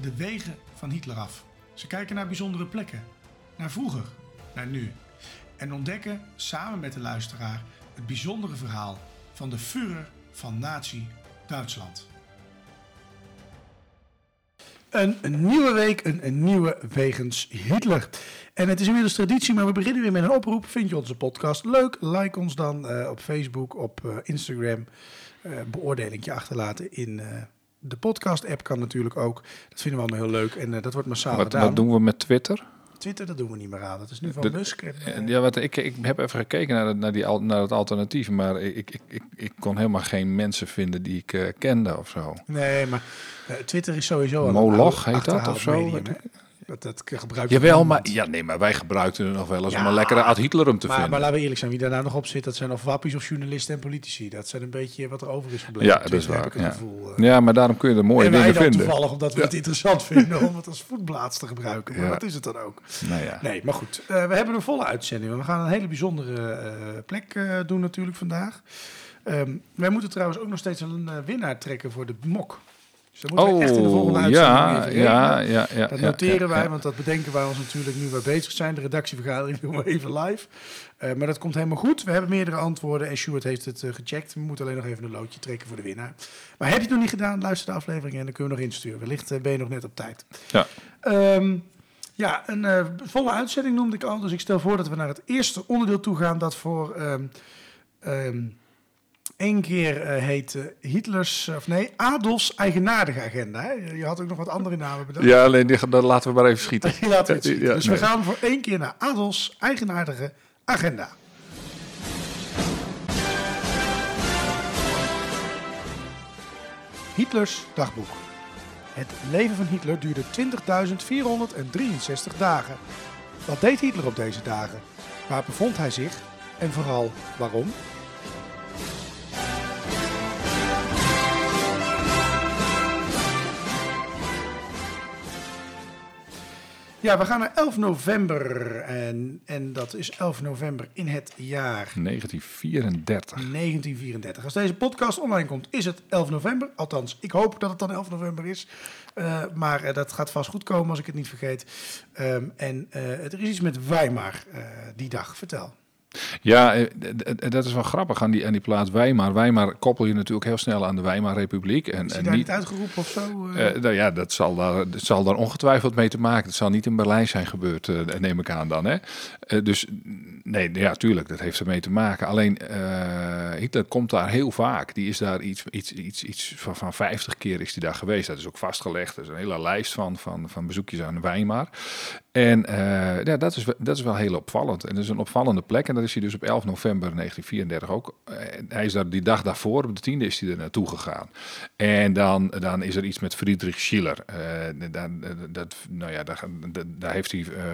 de wegen van Hitler af. Ze kijken naar bijzondere plekken, naar vroeger, naar nu. En ontdekken samen met de luisteraar het bijzondere verhaal van de Führer van Nazi Duitsland. Een, een nieuwe week, een, een nieuwe Wegens Hitler. En het is inmiddels traditie, maar we beginnen weer met een oproep. Vind je onze podcast leuk? Like ons dan eh, op Facebook, op eh, Instagram. Eh beoordelingje achterlaten in de podcast-app kan natuurlijk ook. Dat vinden we allemaal heel leuk en eh, dat wordt massaal Wat, gedaan. wat doen we met Twitter? Twitter, dat doen we niet meer aan. Dat is nu van De- Musk. En, eh, En Ja, wat, ik, ik heb even gekeken naar, het- naar, die, naar het alternatief, maar ik, ik, ik, ik kon helemaal geen mensen vinden die ik eh, kende of zo. Nee, maar eh, Twitter is sowieso een Moloch heet dat of zo? medium? Dat, dat gebruik je Jawel, maar, ja, nee, maar wij gebruikten het nog wel eens om een lekkere ad Hitlerum te Maar, vinden. maar laten we eerlijk zijn, wie daar nou nog op zit, dat zijn of wappies of journalisten en politici. Dat zijn een beetje wat er over is gebleven. ja, dat is waar. Ja. gevoel. eh. ja, maar daarom kun je er mooie en dingen vinden. toevallig, omdat we het interessant vinden om het als voetblaad te gebruiken. Maar dat is het dan ook. Nou. Nee, maar goed. eh, we hebben een volle uitzending. We gaan een hele bijzondere eh, plek doen natuurlijk vandaag. Ehm, wij moeten trouwens ook nog steeds een winnaar trekken voor de mok. Dus dat moeten we echt in de volgende Oh, uitzending ja, even ja, ja, ja. Dat noteren wij, want dat bedenken wij ons natuurlijk nu we bezig zijn. De redactievergadering doen we even live. Eh, maar dat komt helemaal goed. We hebben meerdere antwoorden en Stuart heeft het eh, gecheckt. We moeten alleen nog even een loodje trekken voor de winnaar. Maar heb je het nog niet gedaan, luister de aflevering en dan kunnen we nog insturen. Wellicht eh, ben je nog net op tijd. Ja. Ehm, ja, een volle uitzending noemde ik al. Dus ik stel voor dat we naar het eerste onderdeel toe gaan. Dat voor ehm ehm, één keer eh, heet eh, Hitlers, of nee, Adolfs eigenaardige agenda. Hè? Je had ook nog wat andere namen bedacht. Ja, alleen die, dat laten we maar even schieten. Laten we. Ja, dus nee. we gaan voor één keer naar Adolfs eigenaardige agenda. Hitlers dagboek. Het leven van Hitler duurde 20.463 dagen. Wat deed Hitler op deze dagen? Waar bevond hij zich? En vooral waarom? Ja, we gaan naar 11 november. En, en dat is 11 november in het jaar 1934. 1934. Als deze podcast online komt, is het 11 november. Althans, ik hoop dat het dan 11 november is. Eh, maar eh, dat gaat vast goed komen als ik het niet vergeet. Ehm, en eh, er is iets met Weimar die dag. Vertel. Ja, eh, dat is wel grappig aan die, aan die plaats Weimar. Weimar koppel je natuurlijk heel snel aan de Weimarrepubliek. En, Is en daar niet uitgeroepen of zo? eh? Eh, nou ja, dat zal, daar, dat zal daar ongetwijfeld mee te maken. Het zal niet in Berlijn zijn gebeurd, neem ik aan dan. Hè? Dus nee, ja, tuurlijk, dat heeft ermee te maken. Alleen Hitler komt daar heel vaak. Die is daar iets, iets, iets, iets van, van 50 keer is hij daar geweest. Dat is ook vastgelegd. Er is een hele lijst van, van, van bezoekjes aan Weimar. En eh, ja, dat, is, dat is wel heel opvallend. En dat is een opvallende plek. En dat is hij dus op 11 november 1934 ook. Eh, hij is daar die dag daarvoor, op de tiende, is hij er naartoe gegaan. En dan, dan is er iets met Friedrich Schiller. Eh, daar, dat, nou ja, daar, daar- heeft hij, eh,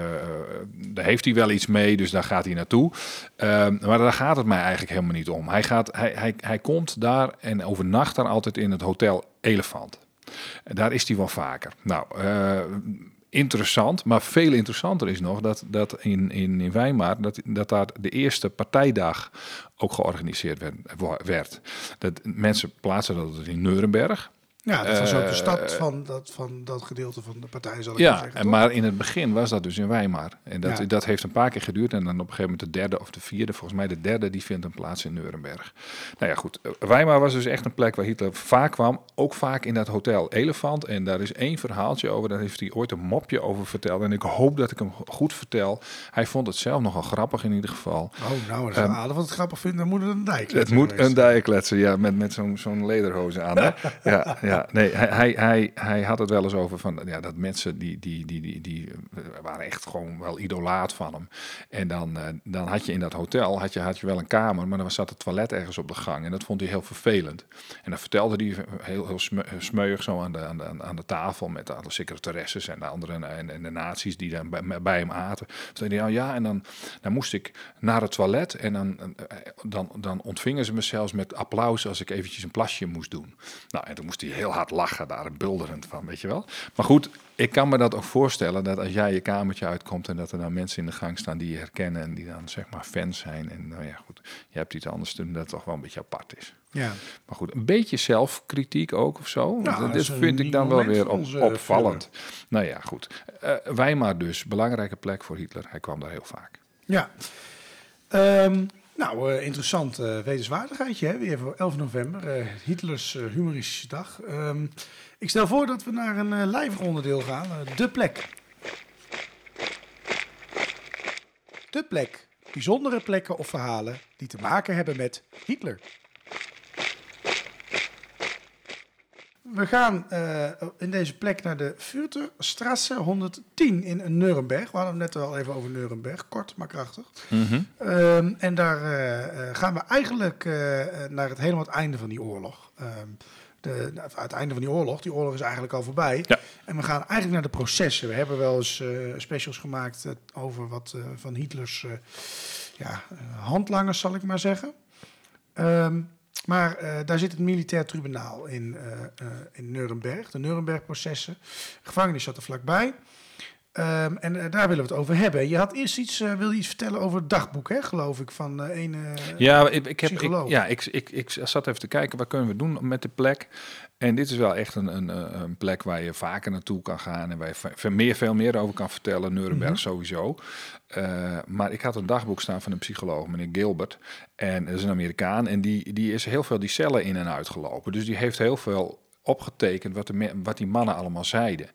daar heeft hij wel iets mee, dus daar gaat hij naartoe. Ehm, maar daar gaat het mij eigenlijk helemaal niet om. Hij, gaat, hij, hij, hij komt daar en overnacht daar altijd in het Hotel Elefant. Daar is hij wel vaker. Nou, eh, interessant, maar veel interessanter is nog dat, dat in, in, in Weimar, dat, dat daar de eerste partijdag ook georganiseerd werd. werd. Dat, mensen plaatsen dat in Nuremberg. Ja, dat was ook de Eh, stad van dat, van dat gedeelte van de partij, zal ik Ja, zeggen. en toch? maar in het begin was dat dus in Weimar. En dat, Ja. dat heeft een paar keer geduurd. En dan op een gegeven moment de derde of de vierde, volgens mij de derde, die vindt een plaats in Nuremberg. Nou ja, goed. eh, Weimar was dus echt een plek waar Hitler vaak kwam. Ook vaak in dat hotel Elefant. En daar is één verhaaltje over. Daar heeft hij ooit een mopje over verteld. En ik hoop dat ik hem goed vertel. Hij vond het zelf nogal grappig in ieder geval. Oh, nou, als Adel wat het grappig vindt, dan moet het een dijk. Het moet een dijkletsen, ja, met, met zo'n zo'n lederhozen aan. Hè? Ja, ja, nee, hij, hij, hij, hij had het wel eens over van, ja, dat mensen die, die, die, die, die eh, waren echt gewoon wel idolaat van hem. En dan, eh, dan had je in dat hotel, had je, had je wel een kamer, maar dan zat het toilet ergens op de gang. En dat vond hij heel vervelend. En dan vertelde hij heel, heel sme- smeuig zo aan de, aan, de, aan de tafel met alle secretaresses en de anderen en, en de nazi's die dan bij, bij hem aten. Toen hij, nou ja, en dan, dan moest ik naar het toilet en dan, eh, dan, dan ontvingen ze me zelfs met applaus als ik eventjes een plasje moest doen. Nou, en toen moest hij heel hard lachen daar, bulderend van, weet je wel. Maar goed, ik kan me dat ook voorstellen dat als jij je kamertje uitkomt en dat er dan mensen in de gang staan die je herkennen en die dan zeg maar fans zijn. En nou ja, goed, je hebt iets anders te doen dat toch wel een beetje apart is. Ja. Maar goed, een beetje zelfkritiek ook of zo. Ja, dat dit vind ik dan wel weer op, opvallend. Nou ja, goed. Eh Weimar dus, belangrijke plek voor Hitler. Hij kwam daar heel vaak. Ja. Ehm, nou, eh, interessant eh, wetenswaardigheidje, hè? weer voor 11 november, eh, Hitlers humoristische dag. Ehm, ik stel voor dat we naar een lijvig onderdeel gaan, de plek. De plek. Bijzondere plekken of verhalen die te maken hebben met Hitler. We gaan eh, in deze plek naar de Furterstrasse 110 in Nuremberg. We hadden het net al even over Nuremberg, kort maar krachtig. Ehm, en daar eh, eh, gaan we eigenlijk naar het helemaal het einde van die oorlog. Ehm, de, nou, het einde van die oorlog, die oorlog is eigenlijk al voorbij. Ja. En we gaan eigenlijk naar de processen. We hebben wel eens specials gemaakt over wat van Hitlers ja, handlangers, zal ik maar zeggen. Ehm, maar eh, daar zit het militair tribunaal in, eh, in Nuremberg, de Nuremberg-processen. De gevangenis zat er vlakbij. Ehm, en eh, daar willen we het over hebben. Je had eerst iets, wilde je iets vertellen over het dagboek, hè, geloof ik, van eh, een. Ja, ik, ik, heb, ik, ja ik, ik, ik zat even te kijken, wat kunnen we doen met de plek? En dit is wel echt een, een, een plek waar je vaker naartoe kan gaan en waar je ve- meer, veel meer over kan vertellen. Nuremberg Mhm. sowieso. Maar ik had een dagboek staan van een psycholoog, meneer Gilbert. En dat is een Amerikaan. En die, die is heel veel die cellen in en uit gelopen. Dus die heeft heel veel opgetekend wat, de, wat die mannen allemaal zeiden.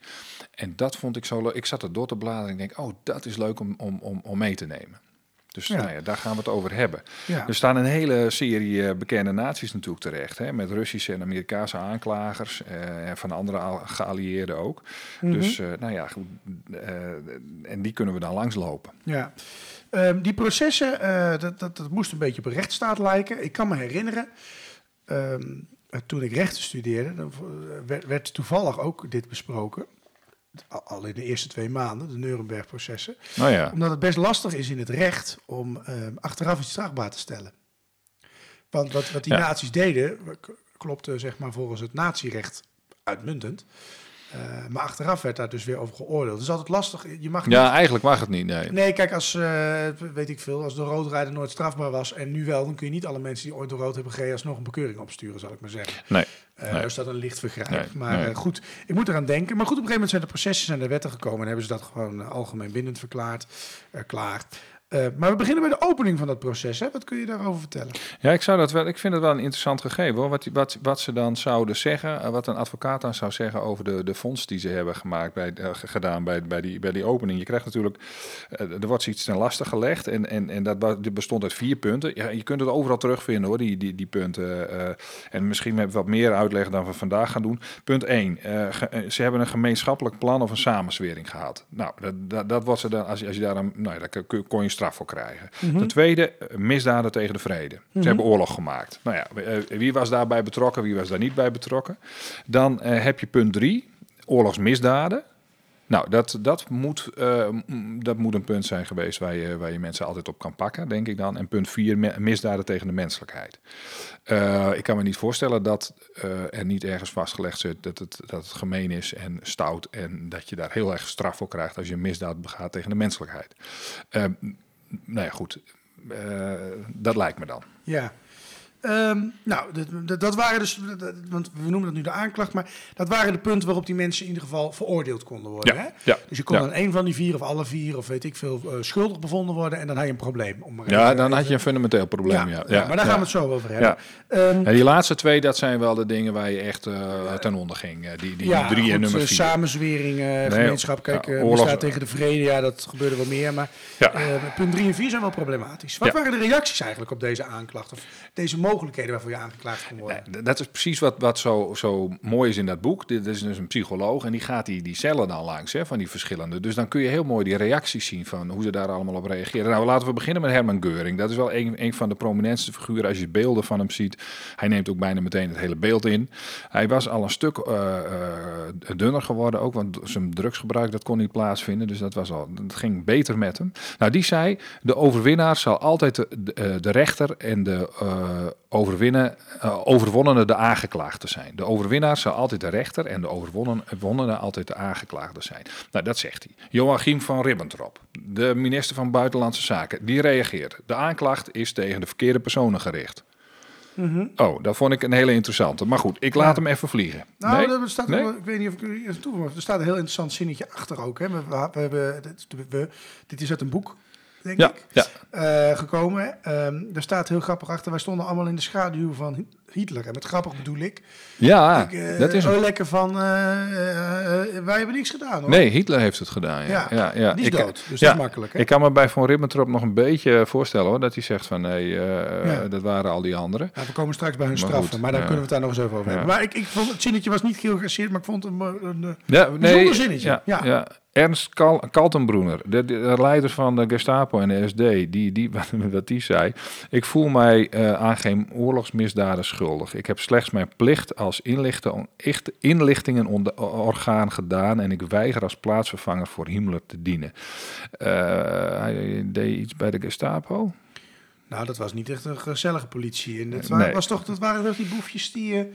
En dat vond ik zo leuk. Ik zat er door te bladeren en ik denk, oh, dat is leuk om, om, om, om mee te nemen. Dus Ja. Nou ja, daar gaan we het over hebben. ja. Er staan een hele serie eh, bekende naties natuurlijk terecht. Hè, met Russische en Amerikaanse aanklagers. eh, en van andere al- geallieerden ook. Mhm. Dus, eh, nou ja, goed. eh, en die kunnen we dan langslopen. Ja. Ehm, die processen, dat, dat, dat moest een beetje op een rechtsstaat lijken. Ik kan me herinneren, ehm, eh, toen ik rechten studeerde, werd toevallig ook dit besproken. Al- in de eerste twee maanden, de Nuremberg-processen. Nou ja, Omdat het best lastig is in het recht om ehm, achteraf iets strafbaar te stellen. Want wat, wat die Ja. naties deden, klopte zeg maar volgens het natierecht uitmuntend. Eh, maar achteraf werd daar dus weer over geoordeeld. Het is altijd lastig. Je mag niet ja, eigenlijk mag het niet. Nee. Nee, kijk, als, eh, weet ik veel, als de roodrijder nooit strafbaar was en nu wel, dan kun je niet alle mensen die ooit door rood hebben gereden alsnog een bekeuring opsturen, zal ik maar zeggen. Nee. Nee. Dus dat een licht vergrijp. Nee, maar nee. goed, ik moet eraan denken. Maar goed, op een gegeven moment zijn de processen zijn de wetten gekomen en hebben ze dat gewoon algemeen bindend verklaard, klaar. Eh, maar we beginnen bij de opening van dat proces. Hè? Wat kun je daarover vertellen? Ja, ik, zou dat wel, ik vind het wel een interessant gegeven hoor. Wat, wat, wat ze dan zouden zeggen, eh, wat een advocaat dan zou zeggen over de, de fonds die ze hebben gemaakt bij, eh, gedaan bij, bij, die, bij die opening. Je krijgt natuurlijk, er wordt iets ten laste gelegd en, en, en dat bestond uit vier punten. Ja, je kunt het overal terugvinden hoor, die, die, die punten. en misschien met wat meer uitleg dan we vandaag gaan doen. Punt 1, ze hebben een gemeenschappelijk plan of een samenzwering gehad. Nou, dat, dat, dat wordt ze dan, als als je daar een, nou ja, kun- kon je straf voor krijgen. Ten tweede, eh, misdaden tegen de vrede. Ze hebben oorlog gemaakt. Nou ja, eh, wie was daarbij betrokken, wie was daar niet bij betrokken? Dan eh, heb je punt drie, oorlogsmisdaden. Nou, dat, dat, moet, dat moet een punt zijn geweest waar je, waar je mensen altijd op kan pakken, denk ik dan. En punt vier, misdaden tegen de menselijkheid. Ik kan me niet voorstellen dat er niet ergens vastgelegd zit dat het, dat het gemeen is en stout. En dat je daar heel erg straf voor krijgt als je een misdaad begaat tegen de menselijkheid. Nou ja, goed. Eh, dat lijkt me dan. Ja. Ehm, nou, dat, waren dus, dat- want we noemen dat nu de aanklacht, maar dat waren de punten waarop die mensen in ieder geval veroordeeld konden worden. Ja, Hè? ja, Dus je kon ja. aan één van die vier of alle vier of weet ik veel eh, schuldig bevonden worden en dan had je een probleem. Om maar Ja, even- dan had je een fundamenteel probleem. Ja, ja, maar daar gaan we het zo over hebben. En die laatste twee, dat zijn wel de dingen waar je echt eh, ten onder ging. eh, Die, die drie en nummer vier. Samenzwering, eh, gemeenschap, kijk, oorlogs- misdaad tegen de vrede, ja, dat gebeurde wel meer. Maar punt drie en vier zijn wel problematisch. Wat waren de reacties eigenlijk op deze aanklacht? Of deze mogelijkheden waarvoor je aangeklaagd kon worden? Dat is precies wat, wat zo, zo mooi is in dat boek. Dit is dus een psycholoog en die gaat die, die cellen dan langs hè, van die verschillende. Dus dan kun je heel mooi die reacties zien van hoe ze daar allemaal op reageren. Nou, laten we beginnen met Herman Geuring. Dat is wel een, een van de prominentste figuren als je beelden van hem ziet. Hij neemt ook bijna meteen het hele beeld in. Hij was al een stuk eh, eh, dunner geworden ook, want zijn drugsgebruik dat kon niet plaatsvinden. Dus dat, was al, dat ging beter met hem. Nou, die zei, de overwinnaar zal altijd de, de, eh, rechter en de overwinnen, eh, overwonnene de aangeklaagde zijn. De overwinnaar zal altijd de rechter en de overwonnene altijd de aangeklaagde zijn. Nou, dat zegt hij. Joachim van Ribbentrop, de minister van Buitenlandse Zaken, die reageert. De aanklacht is tegen de verkeerde personen gericht. Oh, dat vond ik een hele interessante. Maar goed, ik laat hem even vliegen. Nou, Nee? er staat Nee? ik weet niet of ik eerst toe maar er staat een heel interessant zinnetje achter ook. Hè. We, we, we, dit is uit een boek, denk Ja, ik, ja. eh, gekomen. Ehm er staat heel grappig achter. Wij stonden allemaal in de schaduw van Hitler. En met grappig bedoel ik. ja ik eh, dat is hem. oh, lekker van, eh, eh, wij hebben niks gedaan hoor. Nee, Hitler heeft het gedaan. Ja, Ja, ja, ja. die is Ik- dood, dus ja, dat is makkelijk. Hè? Ik kan me bij Van Ribbentrop nog een beetje voorstellen hoor, dat hij zegt van nee, Ja. dat waren al die anderen. We komen straks bij hun Maar straffen, goed, maar daar ja. kunnen we het daar nog eens even over hebben. Maar ik, ik vond het zinnetje was niet geïnteresseerd, maar ik vond het een, een, een Ja, zinnetje. Ja, Ja. ja. Ernst Kal Kaltenbroener, de, de, de leider van de Gestapo en de SD, die, die, wat die zei. Ik voel mij aan geen oorlogsmisdaden Ik heb slechts mijn plicht als inlichtingenorgaan gedaan en ik weiger als plaatsvervanger voor Himmler te dienen. Eh, hij deed iets bij de Gestapo. Nou, dat was niet echt een gezellige politie. En dat, Nee. was toch, dat waren toch die boefjes die eh,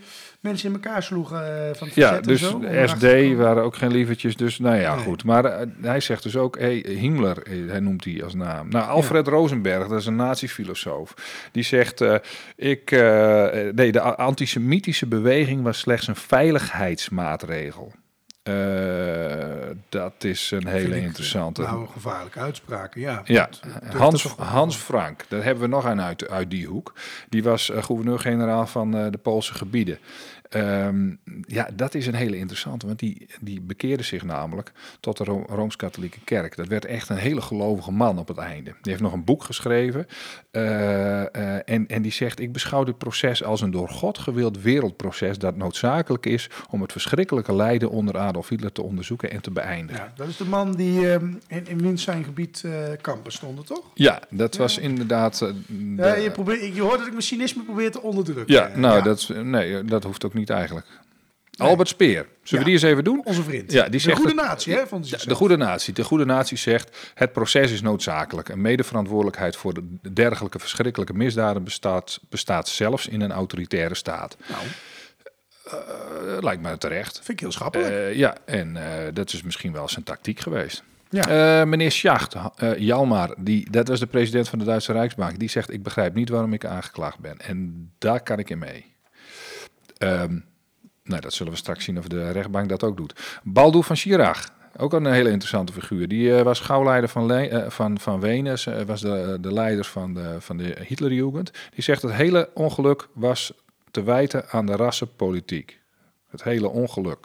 mensen in elkaar sloegen eh, van het Ja, dus en zo? SD waren ook geen lievertjes. Dus nou ja, Nee. goed. Maar eh, hij zegt dus ook, hey, Himmler, hij noemt hij als naam. Nou, Alfred Rosenberg, dat is een nazi-filosoof. Die zegt, ik, nee, de antisemitische beweging was slechts een veiligheidsmaatregel. Eh, dat is een hele interessante. Nou, gevaarlijke uitspraken, ja. Ja, Hans, Hans Frank, daar hebben we nog een uit, uit die hoek. Die was eh, gouverneur-generaal van eh, de Poolse gebieden. Ehm, ja, dat is een hele interessante, want die, die bekeerde zich namelijk tot de Ro- Rooms-Katholieke Kerk. Dat werd echt een hele gelovige man op het einde. Die heeft nog een boek geschreven eh, eh, en, en die zegt: Ik beschouw dit proces als een door God gewild wereldproces dat noodzakelijk is om het verschrikkelijke lijden onder Adolf Hitler te onderzoeken en te beëindigen. Ja, dat is de man die ehm, in, zijn gebied eh, kampen stonden, toch? Ja, dat was inderdaad. de- Ja, je, probeert, je hoort dat ik mijn cynisme probeer te onderdrukken. Ja, nou, Dat, nee, dat hoeft ook niet eigenlijk. Albert Speer, zullen Ja. we die eens even doen? Onze vriend. Ja, die de zegt goede dat- natie, hè, Ja, hij de goede natie. De goede natie zegt: het proces is noodzakelijk. En medeverantwoordelijkheid voor de dergelijke verschrikkelijke misdaden bestaat, bestaat zelfs in een autoritaire staat. Nou, Eh, lijkt me terecht. vind ik heel schappelijk. Eh, ja, en eh, dat is misschien wel zijn tactiek geweest. ja. Meneer Schacht, eh, Jalmar, die, dat was de president van de Duitse Rijksbank, die zegt: Ik begrijp niet waarom ik aangeklaagd ben. En daar kan ik in mee. Ehm, nou, dat zullen we straks zien of de rechtbank dat ook doet. Baldo van Schirach, ook een hele interessante figuur. Die eh, was gauwleider van, Le- eh, van, van Wenen, eh, was de, de leider van de, van de Hitlerjugend. Die zegt: Het hele ongeluk was te wijten aan de rassenpolitiek. Het hele ongeluk.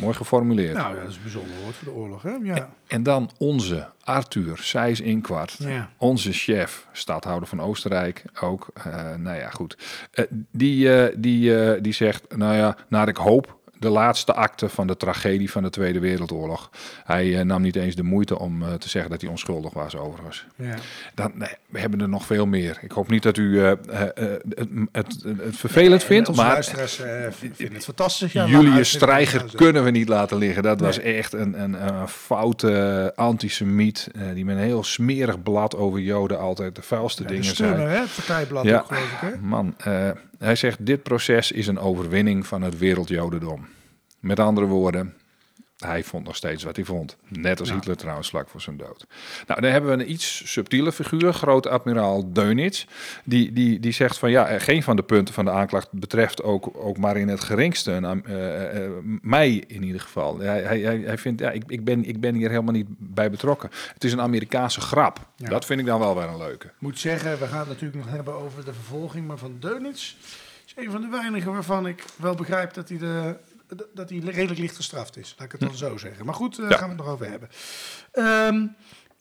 Mooi geformuleerd. nou, ja, dat is een bijzonder woord voor de oorlog, hè? Ja. En dan onze Arthur Seys Inkwart. Ja. Onze chef, stadhouder van Oostenrijk ook. eh, nou ja, goed. Eh, die, eh, die, die zegt, nou ja, naar ik hoop, de laatste acte van de tragedie van de Tweede Wereldoorlog. Hij eh, nam niet eens de moeite om eh, te zeggen dat hij onschuldig was, overigens. ja. Dan, nee, we hebben er nog veel meer. Ik hoop niet dat u eh, het, het, het vervelend En vindt, maar luisteraars vinden het fantastisch. Ja, Julius Streiger kunnen we niet laten liggen. Dat was echt een, een, een foute antisemiet. die met een heel smerig blad over Joden altijd de vuilste dingen zei. hè? Het partijblad Ja. ook, geloof ik, hè? Man, hij zegt: Dit proces is een overwinning van het wereldjodendom. Met andere woorden, hij vond nog steeds wat hij vond. Net als Ja. Hitler trouwens vlak voor zijn dood. Nou, dan hebben we een iets subtiele figuur, groot-admiraal Dönitz. Die, die, die zegt van ja, eh, geen van de punten van de aanklacht betreft ook, ook maar in het geringste een, am- eh, eh, mij in ieder geval. Hij, hij, hij, hij vindt, ja, ik, ik, ben, ik ben hier helemaal niet bij betrokken. Het is een Amerikaanse grap. Ja. Dat vind ik dan wel weer een leuke. moet zeggen, we gaan het natuurlijk nog hebben over de vervolging, maar van Deunitz is een van de weinigen waarvan ik wel begrijp dat hij, de, dat hij redelijk licht gestraft is. Laat ik het dan zo zeggen. Maar goed, daar Ja. gaan we het nog over hebben. Ehm,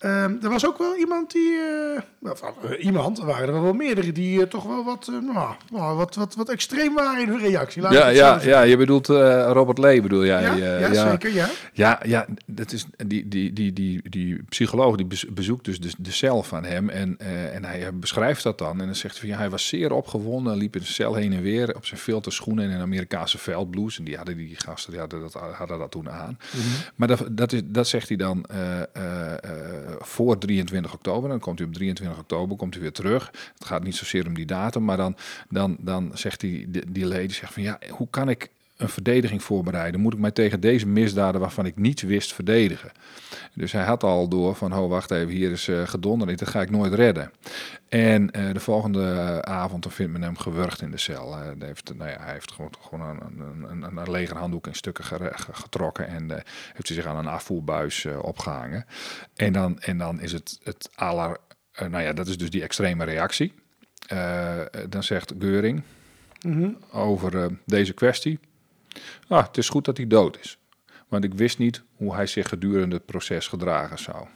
ehm, er was ook wel iemand die, eh, eh, iemand, er waren er wel meerdere die eh, toch wel wat, nou, nou, wat, wat, wat extreem waren in hun reactie. Laat Ja, ja, ja, je bedoelt Robert Lee, bedoel jij? Ja, eh, ja, zeker, ja. Ja, ja, dat is die, die, die, die, die psycholoog die bez- bezoekt dus de, de cel van hem en, en hij beschrijft dat dan en dan zegt hij van ja, hij was zeer opgewonden, liep in de cel heen en weer op zijn filterschoenen en een Amerikaanse veldblouse en die hadden die gasten die hadden dat, hadden dat toen aan. Maar dat, dat, is, dat zegt hij dan voor 23 oktober. Dan komt hij op 23 oktober komt hij weer terug. Het gaat niet zozeer om die datum, maar dan, dan, dan zegt hij, die, die lady zegt van ja, hoe kan ik een verdediging voorbereiden? Moet ik mij tegen deze misdaden waarvan ik niets wist verdedigen? Dus hij had al door van, oh wacht even, hier is gedonder, dat ga ik nooit redden. En uh, de volgende uh, avond dan vindt men hem gewurgd in de cel. Uh, heeft, nou ja, hij heeft gewoon, gewoon een, een, een, een legerhanddoek in stukken getrokken en uh, heeft hij zich aan een afvoerbuis opgehangen. En dan, en dan is het het aller, nou ja, dat is dus die extreme reactie. Dan zegt Geuring mm -hmm. over deze kwestie. Ah, het is goed dat hij dood is. Want ik wist niet hoe hij zich gedurende het proces gedragen zou.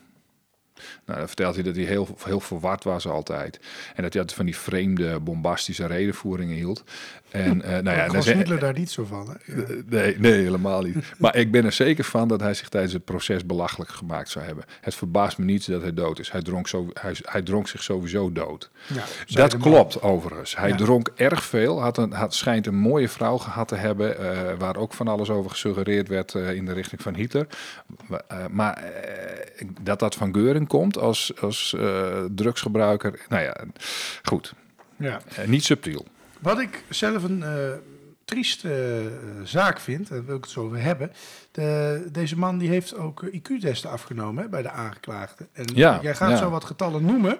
Nou, dan vertelt hij dat hij heel, heel verward was altijd. En dat hij altijd van die vreemde, bombastische redenvoeringen hield. En, uh, nou ja, was Hitler daar niet zo van, hè? Ja. Nee, nee, helemaal niet. maar ik ben er zeker van dat hij zich tijdens het proces belachelijk gemaakt zou hebben. Het verbaast me niet dat hij dood is. Hij dronk, zo, hij, hij dronk zich sowieso dood. Ja, dat klopt man. overigens. Hij ja. dronk erg veel. Had een, had, schijnt een mooie vrouw gehad te hebben. Uh, waar ook van alles over gesuggereerd werd uh, in de richting van Hitler. Maar dat dat van Geuring komt als, als drugsgebruiker. Nou ja, goed. Ja. niet subtiel. Wat ik zelf een uh, trieste uh, zaak vind, daar wil ik het zo over hebben. De, deze man die heeft ook IQ-testen afgenomen hè, bij de aangeklaagde. En ja, jij gaat ja. zo wat getallen noemen,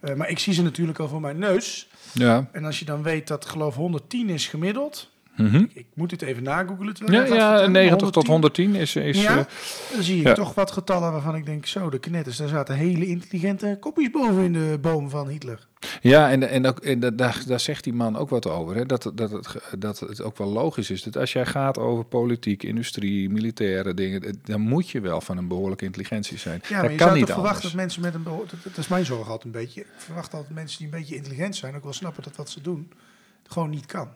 uh, maar ik zie ze natuurlijk al voor mijn neus. Ja. En als je dan weet dat geloof 110 is gemiddeld. Mm -hmm. Ik moet het even nagoogelen. Ja, ja 90 tot 110 is... is ja, dan zie ik ja. toch wat getallen waarvan ik denk, zo, de knetters, daar zaten hele intelligente kopjes boven in de boom van Hitler. Ja, en, en, ook, en daar, daar zegt die man ook wat over. Hè? Dat, dat, het, dat het ook wel logisch is dat als jij gaat over politiek, industrie, militaire dingen, dan moet je wel van een behoorlijke intelligentie zijn. Ja, maar dat je kan zou niet toch verwachten dat mensen met een dat, dat is mijn zorg altijd een beetje. Ik verwacht altijd mensen die een beetje intelligent zijn, ook wel snappen dat wat ze doen gewoon niet kan.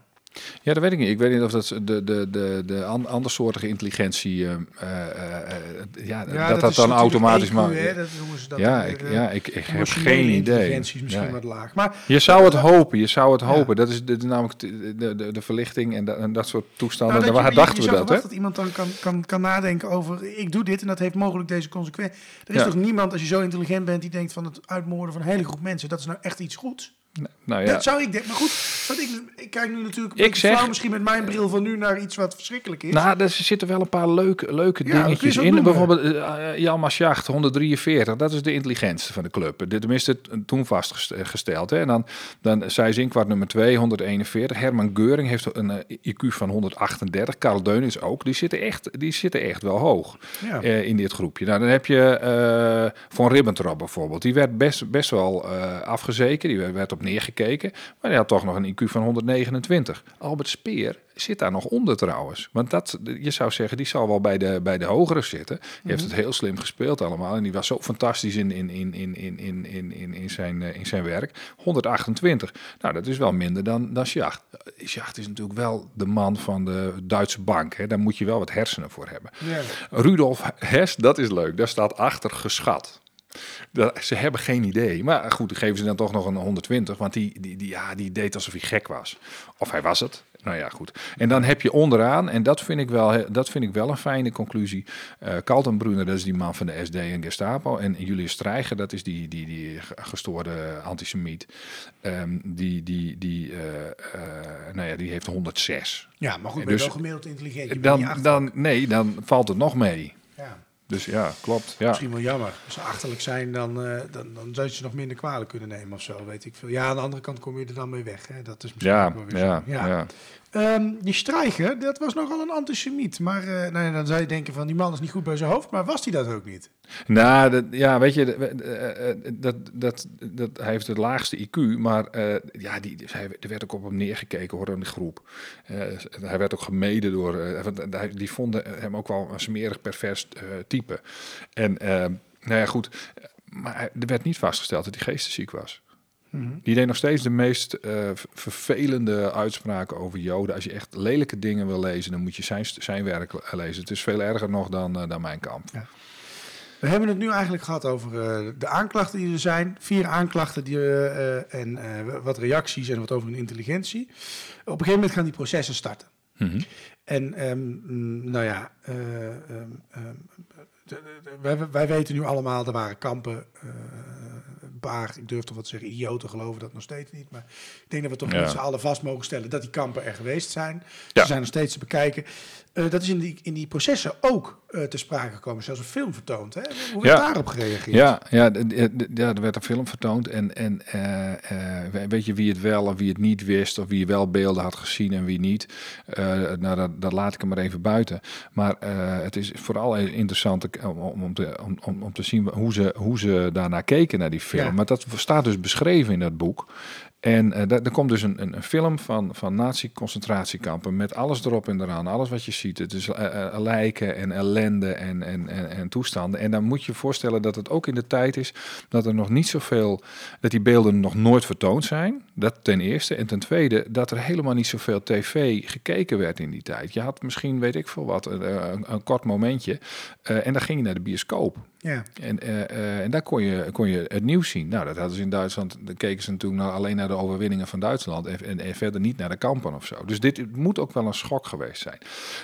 Ja, dat weet ik niet. Ik weet niet of dat de, de, de, de andersoortige intelligentie, uh, uh, uh, ja, ja, dat dat, dat dan automatisch EQ, maar. Hè, dat noemen ze dat ja, ik, ja, ik, ik heb geen idee. Intelligentie is misschien ja. wat laag. Maar, je zou het hopen, je zou het hopen. Dat is de, de, namelijk de, de, de, verlichting en, dat, en dat soort toestanden. Nou, Waar je, dachten je, we dat? Hè? dat iemand dan kan, kan, kan nadenken over, ik doe dit en dat heeft mogelijk deze consequentie. Er is toch niemand, als je zo intelligent bent, die denkt van het uitmoorden van een hele groep mensen, dat is nou echt iets goeds? Nou ja, Dat zou ik denken. Maar goed, wat ik, ik kijk nu natuurlijk Ik zeg- flauw misschien met mijn bril van nu naar iets wat verschrikkelijk is. Nou, er zitten wel een paar leuke, leuke Ja, dingetjes in. noemen. Bijvoorbeeld uh, Jan Schacht, 143. Dat is de intelligentste van de club. Dit tenminste t- toen vastgesteld. Hè. En dan, dan zij Zinkwart nummer 2, 141. Herman Geuring heeft een eh, IQ van 138. Karl Deunis ook. Die zitten echt, die zitten echt wel hoog ja. eh, in dit groepje. Nou, dan heb je eh Van Ribbentrop bijvoorbeeld. Die werd best, best wel eh, afgezeken. Die werd, werd op neergekeken. Maar die had toch nog een IQ van 129. Albert Speer zit daar nog onder trouwens. Want dat, je zou zeggen, die zal wel bij de, bij de hogere zitten. Die heeft het heel slim gespeeld allemaal. En die was zo fantastisch in, in, in, in, in, in, in, in, in, zijn, eh, in zijn werk. 128. Nou, dat is wel minder dan, dan Schacht. Schacht is natuurlijk wel de man van de Duitse bank. Hè. Daar moet je wel wat hersenen voor hebben. Ja. Rudolf Hess, dat is leuk. Daar staat achter geschat. Dat, ze hebben geen idee. Maar goed, geven ze dan toch nog een 120. Want die, die, die, ja, die deed alsof hij gek was. Of hij was het. nou ja, goed. En dan heb je onderaan, en dat vind ik wel, dat vind ik wel een fijne conclusie. Uh, Kaltenbrunner, dat is die man van de SD en Gestapo. En Julius Streiger, dat is die, die, die gestoorde antisemiet. Um, die, die, die, uh, uh, nou ja, die heeft 106. Ja, maar goed, ben dus, wel gemiddeld intelligent. Dan, dan, nee, dan valt het nog mee. Ja. Dus ja, klopt. Ja. Misschien wel jammer. Als ze achterlijk zijn, dan, uh, dan, dan zou je ze nog minder kwalijk kunnen nemen of zo, weet ik veel. Ja, aan de andere kant kom je er dan mee weg. Hè? Dat is misschien ja, ook wel weer ja, zo. Ja. ja. Um, die Streicher, dat was nogal een antisemiet. Maar uh, nou, dan zou je denken van, die man is niet goed bij zijn hoofd. Maar was hij dat ook niet? Nou, dat, ja, weet je, dat, dat, dat, hij heeft het laagste IQ, maar ja, die, hij, er werd ook op hem neergekeken hoor, in de groep. Hij werd ook gemeden door, die vonden hem ook wel een smerig, pervers type. En nou ja, goed, maar er werd niet vastgesteld dat hij geestesziek was. Mhm. Die deed nog steeds de meest uh, vervelende uitspraken over Joden. Als je echt lelijke dingen wil lezen, dan moet je zijn, zijn werk lezen. Het is veel erger nog dan, uh, dan mijn kamp. Ja. We hebben het nu eigenlijk gehad over uh, de aanklachten die er zijn. Vier aanklachten die, en wat reacties en wat over hun intelligentie. Op een gegeven moment gaan die processen starten. Mm -hmm. En um, nou ja, um, um, wij, wij, weten nu allemaal, er waren kampen paar, ik durf toch wat te zeggen, idioten geloven dat nog steeds niet. Maar ik denk dat we toch Ja. met z'n allen vast mogen stellen dat die kampen er geweest zijn. Ja. Ze zijn nog steeds te bekijken. Eh, dat is in die, in die processen ook eh, te sprake gekomen. Zelfs een film vertoond. Hè? Hoe werd Ja. daarop gereageerd? Ja, ja, ja, er werd een film vertoond. En, en eh, we- weet je wie het wel of wie het niet wist, of wie wel beelden had gezien en wie niet. Nou, dat, dat laat ik hem maar even buiten. Maar het is vooral interessant om, om, om, te, om, om, om te zien hoe ze, hoe ze daarnaar keken naar die film. Maar dat staat dus beschreven in dat boek. En eh daar er komt dus een, een, een film van, van nazi-concentratiekampen met alles erop en eraan. Alles wat je ziet. Het is eh, eh, lijken en ellende en, en, en, en toestanden. En dan moet je voorstellen dat het ook in de tijd is dat er nog niet zoveel, dat die beelden nog nooit vertoond zijn. Dat ten eerste. En ten tweede, dat er helemaal niet zoveel tv gekeken werd in die tijd. Je had misschien, weet ik veel wat, een, een, kort momentje. eh, en dan ging je naar de bioscoop. Ja. En, eh, eh, en daar kon je, kon je het nieuws zien. Nou, dat hadden ze in Duitsland. Dan keken ze naar, alleen naar de overwinningen van Duitsland. En, en, en verder niet naar de kampen of zo. Dus dit moet ook wel een schok geweest zijn.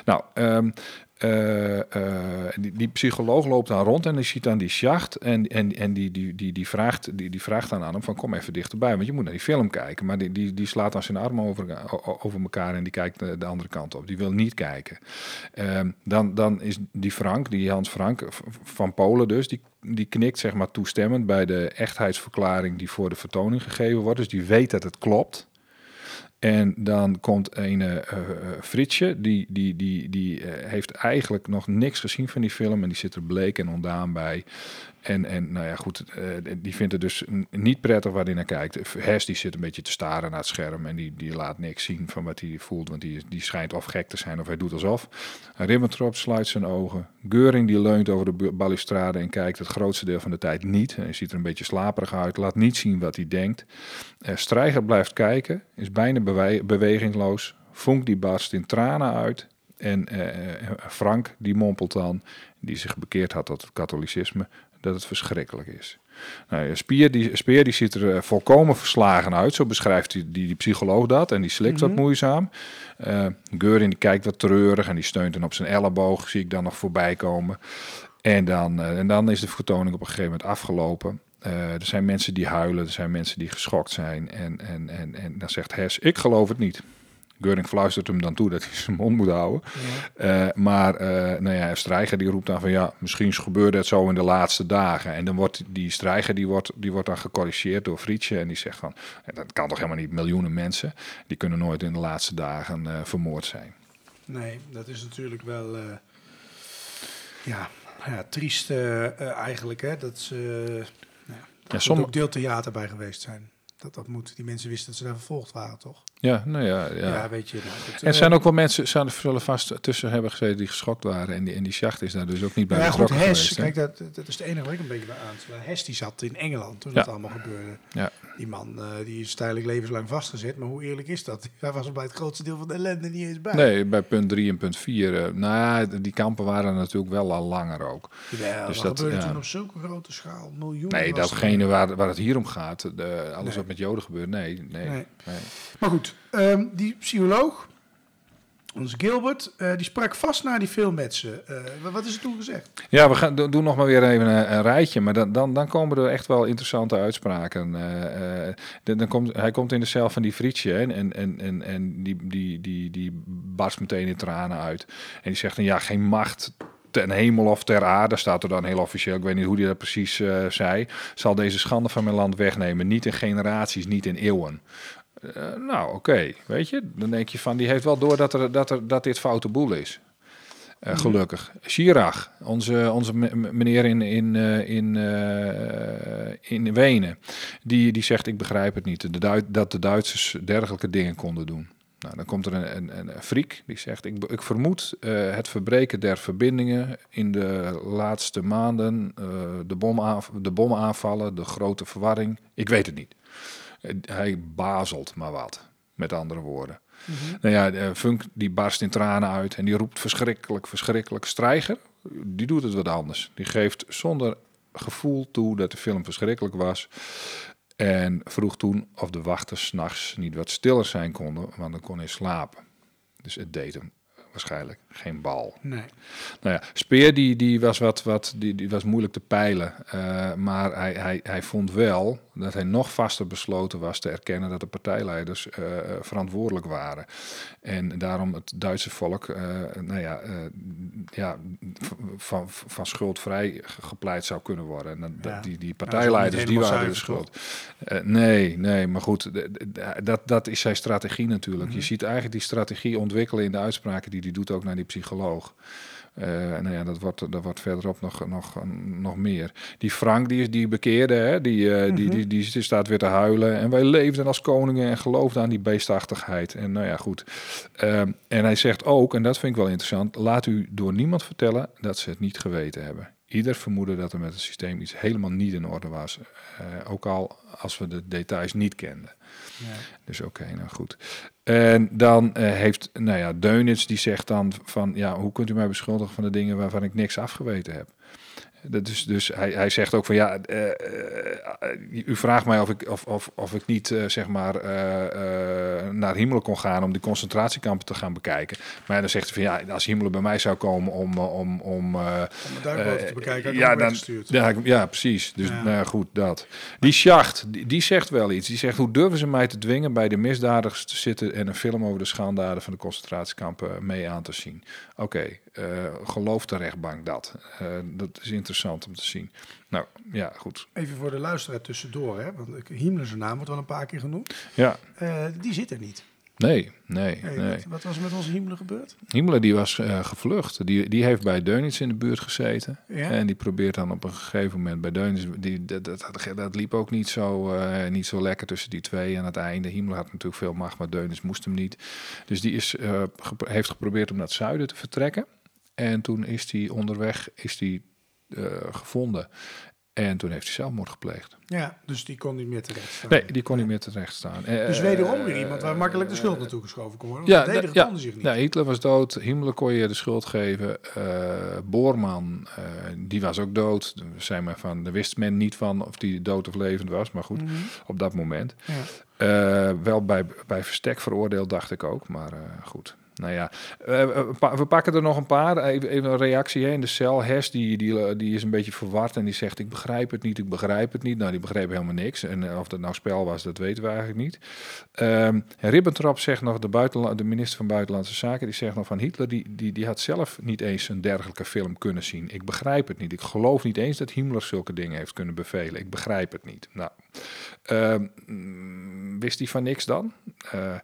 Nou, ehm, eh, eh, die, psycholoog loopt dan rond en die ziet dan die schacht. En, en, en die, die, die, die, vraagt, die, die vraagt dan aan hem: van kom even dichterbij. Want je moet naar die film kijken. Maar die, die, die slaat dan zijn armen over, o- over elkaar en die kijkt de, de andere kant op. Die wil niet kijken. Ehm, dan, dan is die Frank, die Hans Frank van Polen dus, die, die knikt zeg maar toestemmend bij de echtheidsverklaring die voor de vertoning gegeven wordt. Dus die weet dat het klopt. En dan komt een eh, eh, Fritsje, die, die, die, die eh, heeft eigenlijk nog niks gezien van die film. En die zit er bleek en ondaan bij. En, en nou ja, goed, eh, die vindt het dus niet prettig waar hij kijkt. Hers die zit een beetje te staren naar het scherm en die, die laat niks zien van wat hij voelt. Want die, die schijnt of gek te zijn of hij doet alsof. Ribbentrop sluit zijn ogen. Geuring die leunt over de balustrade en kijkt het grootste deel van de tijd niet. Hij ziet er een beetje slaperig uit, laat niet zien wat hij denkt. Eh Strijger blijft kijken, is bijna bewe- bewegingloos. Vonk die barst in tranen uit. En eh, Frank die mompelt dan, die zich bekeerd had tot het katholicisme, dat het verschrikkelijk is. Nou, ja, Spier, die, Speer die ziet er eh, volkomen verslagen uit, zo beschrijft die, die, die psycholoog dat. En die slikt wat Mhm. moeizaam. Eh Geuring die kijkt wat treurig en die steunt dan op zijn elleboog, zie ik dan nog voorbij komen. En dan, eh, en dan is de vertoning op een gegeven moment afgelopen. Eh, er zijn mensen die huilen, er zijn mensen die geschokt zijn. En, en, en, en dan zegt Hess, ik geloof het niet. Geuring fluistert hem dan toe dat hij zijn mond moet houden. Ja. Eh, maar eh nou ja, Strijger die roept dan van ja, misschien gebeurde het zo in de laatste dagen. En dan wordt die Strijger die wordt, die wordt dan gecorrigeerd door Frietje. En die zegt van, "Ja, dat kan toch helemaal niet, miljoenen mensen. Die kunnen nooit in de laatste dagen eh, vermoord zijn. Nee, dat is natuurlijk wel... ja, ja, triest eigenlijk. Hè? Dat ze... nou ja, moet sommige- ook deeltheater bij geweest zijn. Dat, dat moet. Die mensen wisten dat ze daar vervolgd waren, toch? Ja, nou ja. ja. Ja, weet je. Nou, dat, En er eh, zijn ook wel mensen, zijn er zullen vast tussen hebben gezeten die geschokt waren. En die, en die sjacht is daar dus ook niet bij Nou ja, goed, geweest. hè? kijk, dat, dat is de enige waar ik een beetje bij aansla. Hess die zat in Engeland toen Ja. dat allemaal gebeurde. Ja. Die man eh, die is tijdelijk levenslang vastgezet, maar hoe eerlijk is dat? Hij was er bij het grootste deel van de ellende niet eens bij. Nee, bij punt 3 en punt 4. eh, nou ja, die kampen waren natuurlijk wel al langer ook. Jawel, Dus dat, gebeurde ja. toen op zulke grote schaal, miljoenen. Nee, datgene waar, waar het hier om gaat, de, alles Nee. wat met Joden gebeurt, nee. nee, Nee. nee. Maar goed, ehm, die psycholoog, Onze Gilbert, eh, die sprak vast na die film met ze. Eh, wa- wat is er toen gezegd? Ja, we gaan do- doen nog maar weer even een, een rijtje. Maar dan, dan, dan komen er echt wel interessante uitspraken. Eh, eh, dan, komt, hij komt in de cel van die Frietje en, en, en, en die, die, die, die barst meteen in tranen uit. En die zegt dan ja, geen macht ten hemel of ter aarde, staat er dan heel officieel. Ik weet niet hoe hij dat precies eh, zei. Zal deze schande van mijn land wegnemen. Niet in generaties, niet in eeuwen. Eh, nou, oké, weet je. Dan denk je van, die heeft wel door dat, er, dat, er, dat dit foute boel is. Eh, gelukkig. Chirac, onze, onze me- me- meneer in, in, in, in Wenen, die, die zegt: Ik begrijp het niet. De Duit, dat de Duitsers dergelijke dingen konden doen. Nou, dan komt er een, een, een Friek die zegt: Ik, ik vermoed eh, het verbreken der verbindingen in de laatste maanden, eh, de, bomaanv- de bomaanvallen, de grote verwarring. Ik weet het niet. Eh, hij bazelt maar wat, met andere woorden. Nou ja, Funk die barst in tranen uit en die roept verschrikkelijk, verschrikkelijk. Strijger, die doet het wat anders. Die geeft zonder gevoel toe dat de film verschrikkelijk was. En vroeg toen of de wachters s'nachts niet wat stiller zijn konden, want dan kon hij slapen. Dus het deed hem waarschijnlijk geen bal. Nee. Nou ja, Speer die, die was wat, wat die, die was moeilijk te peilen. Eh, maar hij, hij, hij vond wel dat hij nog vaster besloten was te erkennen dat de partijleiders eh, verantwoordelijk waren. En daarom het Duitse volk, eh, nou ja, eh, ja, van, van schuld vrij gepleit zou kunnen worden. En dat, Ja. die, die partijleiders, die waren de schuld. Eh, nee, nee, maar goed, dat, dat is zijn strategie natuurlijk. Mhm. Je ziet eigenlijk die strategie ontwikkelen in de uitspraken die hij doet ook naar die psycholoog. Eh, nou ja, dat wordt, dat wordt verderop nog, nog, nog meer. Die Frank, die, is die bekeerde, hè, die, eh, die, die, die, die staat weer te huilen. En wij leefden als koningen en geloofden aan die beestachtigheid. En nou ja, goed. Ehm, en hij zegt ook, en dat vind ik wel interessant... laat u door niemand vertellen dat ze het niet geweten hebben. Ieder vermoedde dat er met het systeem iets helemaal niet in orde was. Eh, ook al als we de details niet kenden. Ja. Dus oké, nou goed. En dan eh, heeft, nou ja, Deunits die zegt dan van, ja, hoe kunt u mij beschuldigen van de dingen waarvan ik niks afgeweten heb? Dat is, dus hij, hij zegt ook van ja, eh, eh, u vraagt mij of ik, of, of, of ik niet zeg maar naar Himmelen kon gaan om die concentratiekampen te gaan bekijken. Maar dan zegt hij van ja, als Himmelen bij mij zou komen om, om, om Om te bekijken, ja, dan, ja, ja, precies. Dus Ja. nou goed, dat. Die Schacht, die, die zegt wel iets. Die zegt, hoe durven ze mij te dwingen bij de misdadigers te zitten... en een film over de schanddaden van de concentratiekampen mee aan te zien? Oké, eh, gelooft de rechtbank dat? Eh, dat is interessant om te zien. Nou, ja, goed. Even voor de luisteraar tussendoor, hè? want ik- Himmler zijn naam wordt wel een paar keer genoemd. Ja, Eh, die zit er niet. Nee, nee, nee. wat, wat was er met onze Himmler gebeurd? Himmler die was eh, gevlucht. Die, die heeft bij Deunits in de buurt gezeten. Ja. En die probeert dan op een gegeven moment bij Deunits... Die, dat, dat, dat, liep ook niet zo, eh, niet zo lekker tussen die twee aan het einde. Himmler had natuurlijk veel macht, maar Deunits moest hem niet. Dus die is, eh, heeft geprobeerd om naar het zuiden te vertrekken. En toen is hij onderweg is die, gevonden. En toen heeft hij zelfmoord gepleegd. Ja, dus die kon niet meer terecht staan. Nee, die kon niet meer terecht staan. Eh, Dus wederom weer iemand waar makkelijk de schuld naartoe geschoven kon worden. Ja, verdedigen ja, konden zich niet. ja, Hitler was dood. Himmler kon je de schuld geven. Eh, Boorman, eh, die was ook dood. Zei maar van, daar wist men niet van of die dood of levend was. Maar goed, Mhm. op dat moment. Ja. Eh, wel bij, bij verstek veroordeeld, dacht ik ook. Maar eh, goed. Nou ja, eh, paar- we pakken er nog een paar. Even, even een reactie hè, in de cel. Hes die, die, die is een beetje verward en die zegt: Ik begrijp het niet, ik begrijp het niet. Nou, die begreep helemaal niks. En eh, of dat nou spel was, dat weten we eigenlijk niet. Ehm Ribbentrop zegt nog, de, de minister van Buitenlandse Zaken, die zegt nog van Hitler, die, die, die had zelf niet eens een dergelijke film kunnen zien. Ik begrijp het niet. Ik geloof niet eens dat Himmler zulke dingen heeft kunnen bevelen. Ik begrijp het niet. Nou, wist hij van niks dan? Eh,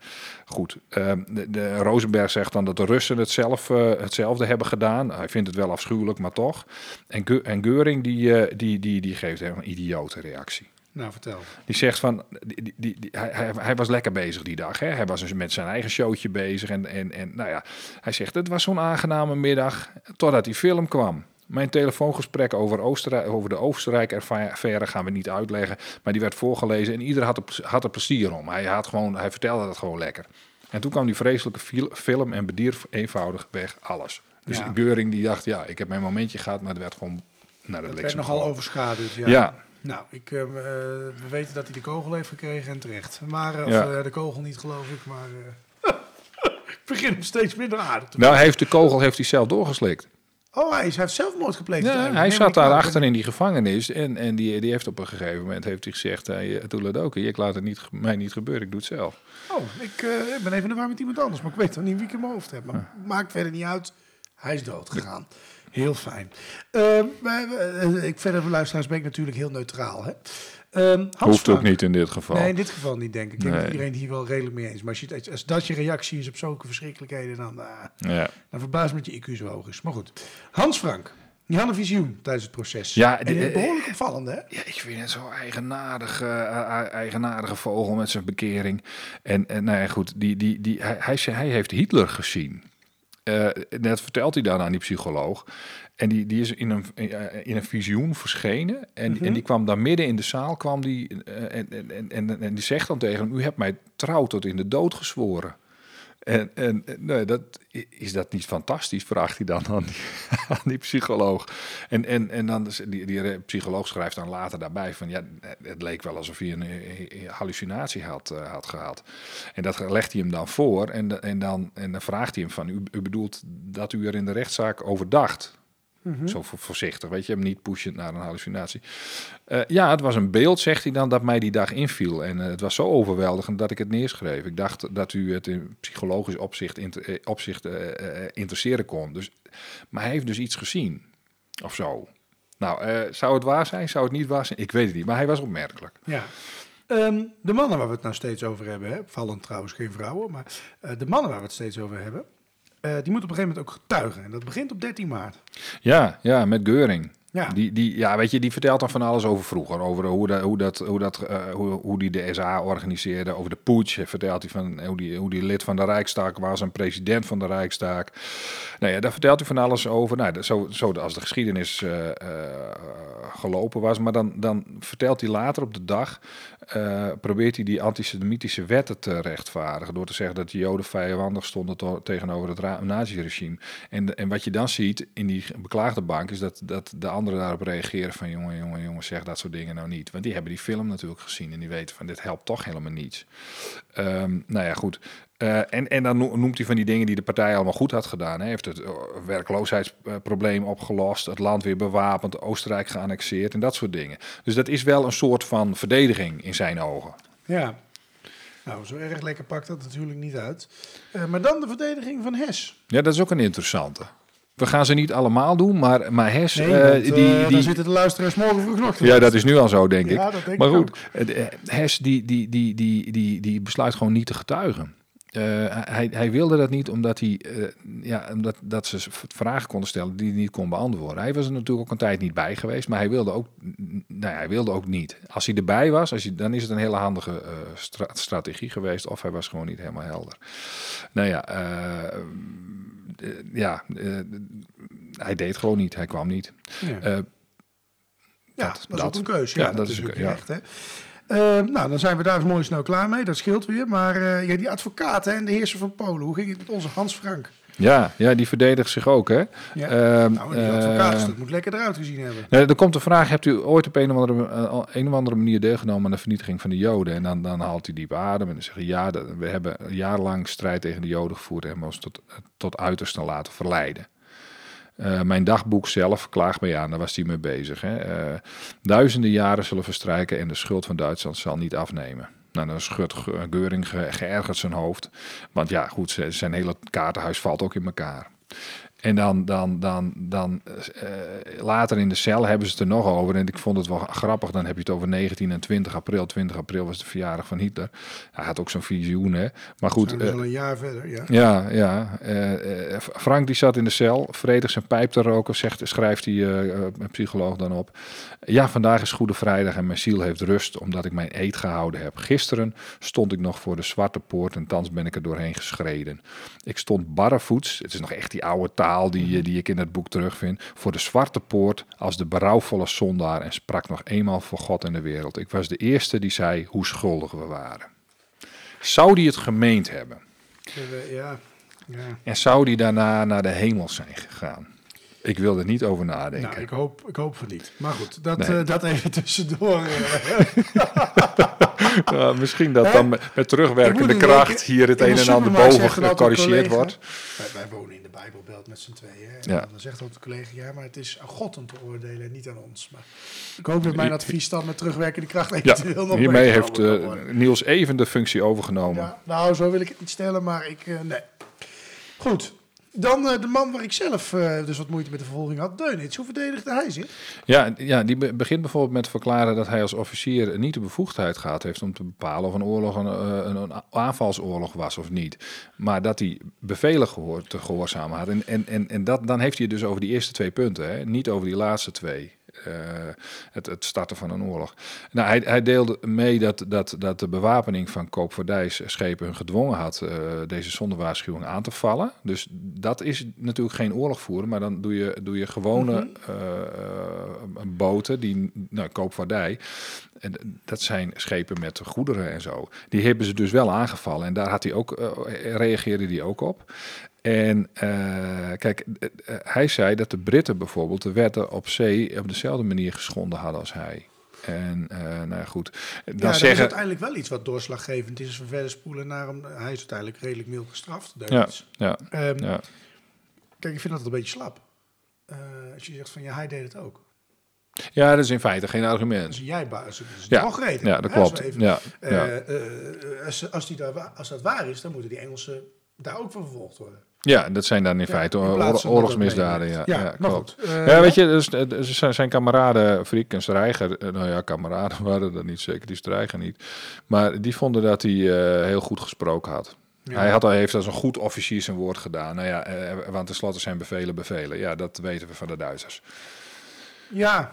goed. Ehm, de, de Rosenberg zegt dan dat de Russen het zelf, eh, hetzelfde hebben gedaan. Hij vindt het wel afschuwelijk, maar toch. En, Ge- en Geuring die, eh, die, die, die geeft helemaal een idiote reactie. Nou, vertel. Die zegt van, die, die, hij, hij was lekker bezig die dag. Hè? Hij was dus met zijn eigen showtje bezig. En, en, en nou ja, hij zegt, het was zo'n aangename middag totdat die film kwam. Mijn telefoongesprek over, Oostenrijk, over de Oostenrijk-affaire gaan we niet uitleggen. Maar die werd voorgelezen en ieder had er, had er plezier om. Hij, had gewoon, hij vertelde dat gewoon lekker. En toen kwam die vreselijke fil- film en bedierf eenvoudig weg alles. Dus Ja. Geuring die dacht, ja, ik heb mijn momentje gehad, maar het werd gewoon naar de Het werd nogal gewoon. overschaduwd. Ja. Ja. Nou, ik, eh, eh, we weten dat hij de kogel heeft gekregen en terecht. Maar, eh, of de kogel niet, geloof ik. Maar eh, begin hem steeds minder aardig te Nou, hij heeft de kogel heeft hij zelf doorgeslikt. Oh, hij, is, hij heeft zelfmoord gepleegd. Ja, hij zat maar ik- daar achter in die gevangenis en, en die, die heeft op een gegeven moment heeft hij gezegd, hey, eh, Toeledoki, ik laat het niet, mij niet gebeuren, ik doe het zelf. Oh, ik eh, ben even de war met iemand anders, maar ik weet nog niet wie ik in mijn hoofd heb. Maar maakt verder niet uit. Hij is dood gegaan. Heel fijn. Eh, ik verder luisteraars ben ik natuurlijk heel neutraal. Hè? Ehm, Hans Hoeft ook niet in dit geval. Nee, in dit geval niet, denk ik. Ik denk dat iedereen hier wel redelijk mee eens. Maar als, je, als dat je reactie is op zulke verschrikkelijkheden, dan, eh, Ja. dan verbaast me dat je IQ zo hoog is. Maar goed. Hans Frank, die had een visioen tijdens het proces. Ja, en die- een behoorlijk opvallende, hè? Ja, ik vind het zo'n eigenaardige, eh, eigenaardige vogel met zijn bekering. En, en nou ja, goed, die, die, die, hij, hij, zei- hij heeft Hitler gezien. Eh, net vertelt hij dan aan die psycholoog. En die, die is in een, in een visioen verschenen. En, en die kwam dan midden in de zaal. Kwam die, eh, en, en, en, en, die zegt dan tegen hem: U hebt mij trouw tot in de dood gezworen. En, en nee, dat, is dat niet fantastisch? Vraagt hij dan aan die, aan die psycholoog. En, en, en dan die, die psycholoog schrijft dan later daarbij van ja, het leek wel alsof hij een, eh, hallucinatie had, eh, had gehad. En dat legt hij hem dan voor en, en, dan, en dan vraagt hij hem van u, u bedoelt dat u er in de rechtszaak over dacht? Zo voor- voorzichtig, weet je, hem niet pushend naar een hallucinatie. Eh, ja, het was een beeld, zegt hij dan, dat mij die dag inviel. En eh, het was zo overweldigend dat ik het neerschreef. Ik dacht dat u het in psychologisch opzicht, inter- eh, opzicht interesseren kon. Dus, maar hij heeft dus iets gezien, of zo. Nou, zou het waar zijn? Zou het niet waar zijn? Ik weet het niet, maar hij was opmerkelijk. Ja. Ehm, de mannen waar we het nou steeds over hebben, hè, vallen trouwens geen vrouwen, maar de mannen waar we het steeds over hebben, die moeten op een gegeven moment ook getuigen. En dat begint op 13 maart. Ja, ja, met Geuring. Ja. Die, die, ja, weet je, die vertelt dan van alles over vroeger. Over hoe, dat, hoe, dat, hoe, dat, eh, hoe, hoe die de SA organiseerde. Over de putsch vertelt hij van hoe die, hoe die lid van de Rijksdag was. En president van de Rijksdag. Nou ja, daar vertelt hij van alles over. Nou, zo, zo als de geschiedenis eh, eh, gelopen was. Maar dan, dan vertelt hij later op de dag... eh, probeert hij die antisemitische wetten te rechtvaardigen. Door te zeggen dat de Joden vijandig stonden to- tegenover het naziregime. En, en wat je dan ziet in die beklaagde bank... is dat, dat de anderen daarop reageren van... jongen, jongen, jongen, zeg dat soort dingen nou niet. Want die hebben die film natuurlijk gezien... en die weten van dit helpt toch helemaal niets. Ehm, nou ja, goed. Eh, en, en dan no- noemt hij van die dingen die de partij allemaal goed had gedaan. Hij heeft het eh, werkloosheidsprobleem opgelost, het land weer bewapend, Oostenrijk geannexeerd en dat soort dingen. Dus dat is wel een soort van verdediging in zijn ogen. Ja. Nou, zo erg lekker pakt dat natuurlijk niet uit. Eh, maar dan de verdediging van Hes. Ja, dat is ook een interessante. We gaan ze niet allemaal doen, maar, maar Hes, Nee, eh, eh, die, zitten de luisteraars morgen vroeg nog Ja, dat is nu al zo, denk Ja, ik. denk maar goed, eh, Hes die, die, die, die, die, die besluit gewoon niet te getuigen. Hij, hij wilde dat niet omdat, hij, ja, omdat dat ze vragen konden stellen die hij niet kon beantwoorden. Hij was er natuurlijk ook een tijd niet bij geweest, maar hij wilde ook, nou ja, hij wilde ook niet. Als hij erbij was, als hij, dan is het een hele handige stra- strategie geweest, of hij was gewoon niet helemaal helder. Nou ja, ja eh, hij deed gewoon niet, hij kwam niet. Ja. Eh, Ja, Dat- dat, is ook een keuze. Ja, Ja, dat, dat is natuurlijk keu- recht. Hè. Eh, nou, dan zijn we daar mooi snel klaar mee. Dat scheelt weer. Maar eh, ja, die advocaat hè, en de heerser van Polen. Hoe ging het met onze Hans Frank? Ja, ja, die verdedigt zich ook, hè? Ja. Ehm, nou, die eh, advocaat, dat moet lekker eruit gezien hebben. nou, er komt de vraag, hebt u ooit op een of andere, eh, een of andere manier deelgenomen aan de vernietiging van de Joden? En dan, dan haalt hij diep adem en dan zegt hij, ja, we hebben jarenlang strijd tegen de Joden gevoerd en hebben ons tot, tot uiterste laten verleiden. Eh, mijn dagboek zelf klaagt mij aan, daar was hij mee bezig. Hè. Eh, duizenden jaren zullen verstrijken en de schuld van Duitsland zal niet afnemen. Nou, dan schudt Ge- Geuring ge- geërgerd zijn hoofd. Want ja, goed, zijn hele kaartenhuis valt ook in elkaar. En dan, dan, dan, dan eh, later in de cel hebben ze het er nog over. En ik vond het wel grappig. Dan heb je het over 19 en 20 april. 20 april was de verjaardag van Hitler. Hij had ook zo'n visioen, hè. Maar goed, dus eh, al een jaar verder, ja. ja, ja. Eh, Frank die zat in de cel, vredig zijn pijp te roken, zegt, schrijft die psycholoog dan op. Ja, vandaag is Goede Vrijdag en mijn ziel heeft rust omdat ik mijn eed gehouden heb. Gisteren stond ik nog voor de Zwarte Poort en thans ben ik er doorheen geschreden. Ik stond barrevoets, het is nog echt die oude taal die, eh, die ik in het boek terugvind, voor de Zwarte Poort als de berouwvolle zondaar en sprak nog eenmaal voor God en de wereld. Ik was de eerste die zei hoe schuldig we waren. Zou die het gemeend hebben? Ja, ja. En zou die daarna naar de hemel zijn gegaan? Ik wil er niet over nadenken. Nou, ik hoop, ik hoop van niet. Maar goed, dat, Nee. eh, dat even tussendoor. eh. Ja, misschien dat Hè? dan met, terugwerkende kracht hier het een en ander boven gecorrigeerd wordt. Wij, wij wonen met z'n tweeën. Hè? Ja. En Dan zegt ook de collega, ja, maar het is aan God om te oordelen en niet aan ons. Maar ik hoop dat mijn advies dan met terugwerkende kracht Ja, eventueel nog hiermee heeft eh. Niels even de functie overgenomen. Ja, nou, zo wil ik het niet stellen, maar ik, eh, nee. Goed. Dan eh, de man waar ik zelf eh, dus wat moeite met de vervolging had, Deunits. Hoe verdedigde hij zich? Ja, ja, die be- begint bijvoorbeeld met verklaren dat hij als officier niet de bevoegdheid gehad heeft om te bepalen of een oorlog een, eh, een, een aanvalsoorlog was of niet. Maar dat hij bevelen gehoor, te gehoorzamen had. En, en, en, en dat, dan heeft hij het dus over die eerste twee punten, hè? niet over die laatste twee. Eh, het, het starten van een oorlog. Nou, hij, hij deelde mee dat, dat, dat de bewapening van koopvaardijschepen hun gedwongen had eh, deze zonder waarschuwing aan te vallen. Dus dat is natuurlijk geen oorlog voeren, maar dan doe je, doe je gewone eh, boten, die nou, koopvaardij. En dat zijn schepen met goederen en zo. Die hebben ze dus wel aangevallen. En daar had hij ook, reageerde hij ook op. En eh, kijk, eh, eh, hij zei dat de Britten bijvoorbeeld de wetten op zee op dezelfde manier geschonden hadden als hij. En eh, nou ja, goed, dan ja, dat is zeggen. uiteindelijk wel iets wat doorslaggevend is. We verder spoelen naar hem. Hij is uiteindelijk redelijk mild gestraft, Ja, Ehm, ja. Kijk, ik vind dat een beetje slap. Als je zegt van, ja, hij deed het ook. ja, dat is in feite geen Dus argument. jij baas, dat is Ja, drogreden. ja, dat Hè, klopt. we even- Ja, ja. als, als, die daar, wa- als dat waar is, dan moeten die Engelsen daar ook voor vervolgd worden. Ja, dat zijn dan in feite in oorlogsmisdaden. Ja, ja, klopt. goed, eh, ja, weet je, dus, eh, dus zijn, zijn kameraden Friek en Strijger, eh, nou ja, kameraden waren dat niet zeker, die Strijger niet. Maar die vonden dat hij heel goed gesproken had. Ja. Hij had, al- heeft als een goed officier zijn woord gedaan. Nou ja, want tenslotte zijn bevelen bevelen. Ja, dat weten we van de Duitsers. Ja,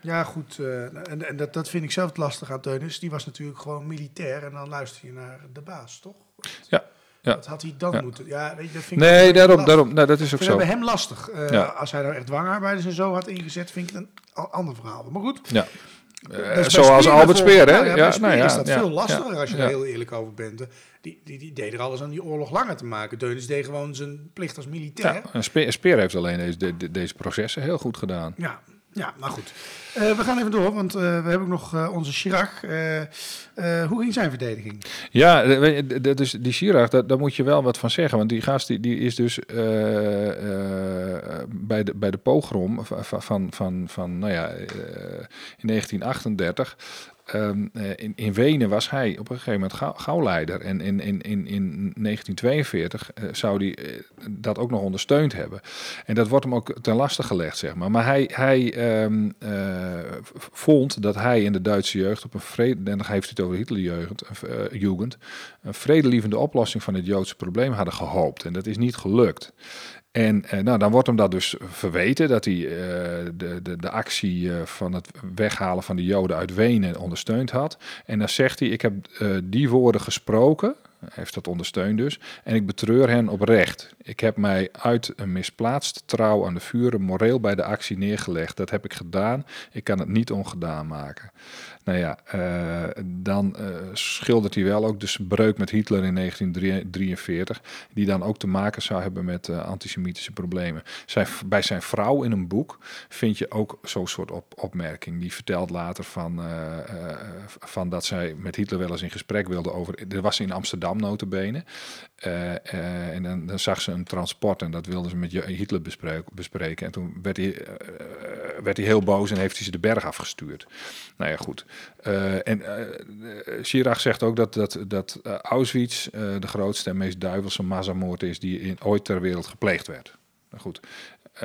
ja goed. en en dat, dat vind ik zelf het lastig aan Teunis. Die was natuurlijk gewoon militair en dan luister je naar de baas, toch? Ja, ja. Dat had hij dan Ja. moeten. Ja, weet je, dat vind ik Nee, daarom, lastig. daarom, nou, dat is ook zo. bij hem lastig. Eh, Ja. Als hij nou echt dwangarbeiders en zo had ingezet, vind ik het een ander verhaal. Maar goed. Ja. Eh, is bij zoals Albert Speer, hè? Ja, ja, Ja, nou is dat veel lastiger als je er heel eerlijk over bent. Die, die, die deed er alles aan die oorlog langer te maken. Deunis deed gewoon zijn plicht als militair. Ja, en Speer, Speer heeft alleen deze, de- de- deze processen heel goed gedaan. Ja, ja maar goed. Eh, we gaan even door, want eh, we hebben ook nog eh, onze Chirac. Hoe ging zijn verdediging? Ja, dus die Chirac, daar, moet je wel wat van zeggen. Want die gast die, die is dus bij, de, bij de pogrom van, van, van, van nou ja, in 1938... ehm, eh, in, in Wenen was hij op een gegeven moment gauw, gauwleider. En in, in, in, in 1942 eh, zou hij eh, dat ook nog ondersteund hebben. En dat wordt hem ook ten laste gelegd, zeg maar. Maar hij, hij ehm, eh, vond dat hij in de Duitse jeugd op een vrede... en dan heeft hij het over Hitlerjeugd, Jugend... een vredelievende oplossing van het Joodse probleem hadden gehoopt. En dat is niet gelukt. En eh, nou, dan wordt hem dat dus verweten dat hij eh, de, de, de actie eh, van het weghalen van de Joden uit Wenen ondersteund had. En dan zegt hij: Ik heb die woorden gesproken. Heeft dat ondersteund dus. En ik betreur hen oprecht. Ik heb mij uit een misplaatste trouw aan de vuren moreel bij de actie neergelegd. Dat heb ik gedaan. Ik kan het niet ongedaan maken. Nou ja, eh, dan eh, schildert hij wel ook de breuk met Hitler in 1943, die dan ook te maken zou hebben met eh, antisemitische problemen. Zijn, bij zijn vrouw in een boek vind je ook zo'n soort op, opmerking. Die vertelt later van, van dat zij met Hitler wel eens in gesprek wilde over. Er was in Amsterdam notabene. Uh, uh, en dan, dan, zag ze een transport en dat wilde ze met Hitler bespreken. bespreken. En toen werd hij, uh, werd hij heel boos en heeft hij ze de berg afgestuurd. Nou ja, goed. En Chirac zegt ook dat, dat, dat Auschwitz de grootste en meest duivelse massamoord is die in, ooit ter wereld gepleegd werd. Nou goed.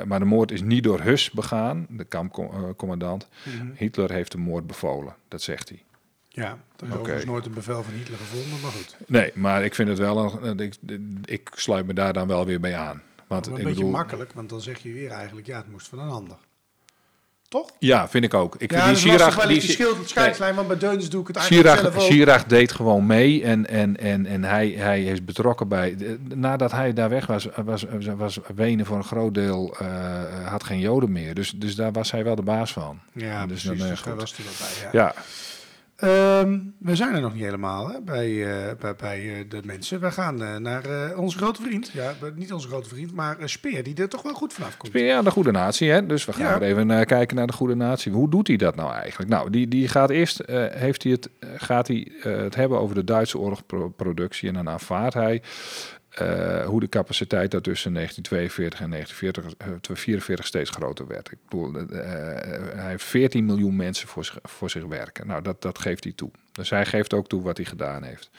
maar de moord is niet door Hus begaan, de kampcommandant. Mm -hmm. Hitler heeft de moord bevolen, dat zegt hij. Ja, er is okay. nooit een bevel van Hitler gevonden, maar goed. Nee, maar ik vind het wel, een, ik, ik sluit me daar dan wel weer bij aan. Want, een ik beetje bedoel, makkelijk, want dan zeg je weer eigenlijk, ja, het moest van een ander. Toch? Ja, vind ik ook. Ik ja, vind die Chirac, die die verschil het scheidslijn, want bij Deunis doe ik het eigenlijk ook. Chirac deed gewoon mee en, en, en, en hij, hij is betrokken bij... Nadat hij daar weg was, was, was Wenen voor een groot deel... Uh, had geen Joden meer. Dus, dus daar was hij wel de baas van. Ja, dus precies. dan, uh, dus daar was hij wel bij, ja. ja. Ehm, we zijn er nog niet helemaal hè, bij, eh, bij, bij eh, de mensen. We gaan eh, naar onze grote vriend. Ja, niet onze grote vriend, maar Speer, die er toch wel goed vanaf komt. Ja, de goede natie. Hè? Dus we gaan Ja. weer even kijken naar de goede natie. Hoe doet hij dat nou eigenlijk? Nou, die, die gaat eerst heeft hij het, gaat hij, het hebben over de Duitse oorlogsproductie. En dan aanvaardt hij eh, hoe de capaciteit daar tussen 1942 en 1944 steeds groter werd. Ik bedoel, eh, hij heeft 14 miljoen mensen voor zich, voor zich werken. Nou, dat, dat geeft hij toe. Dus hij geeft ook toe wat hij gedaan heeft.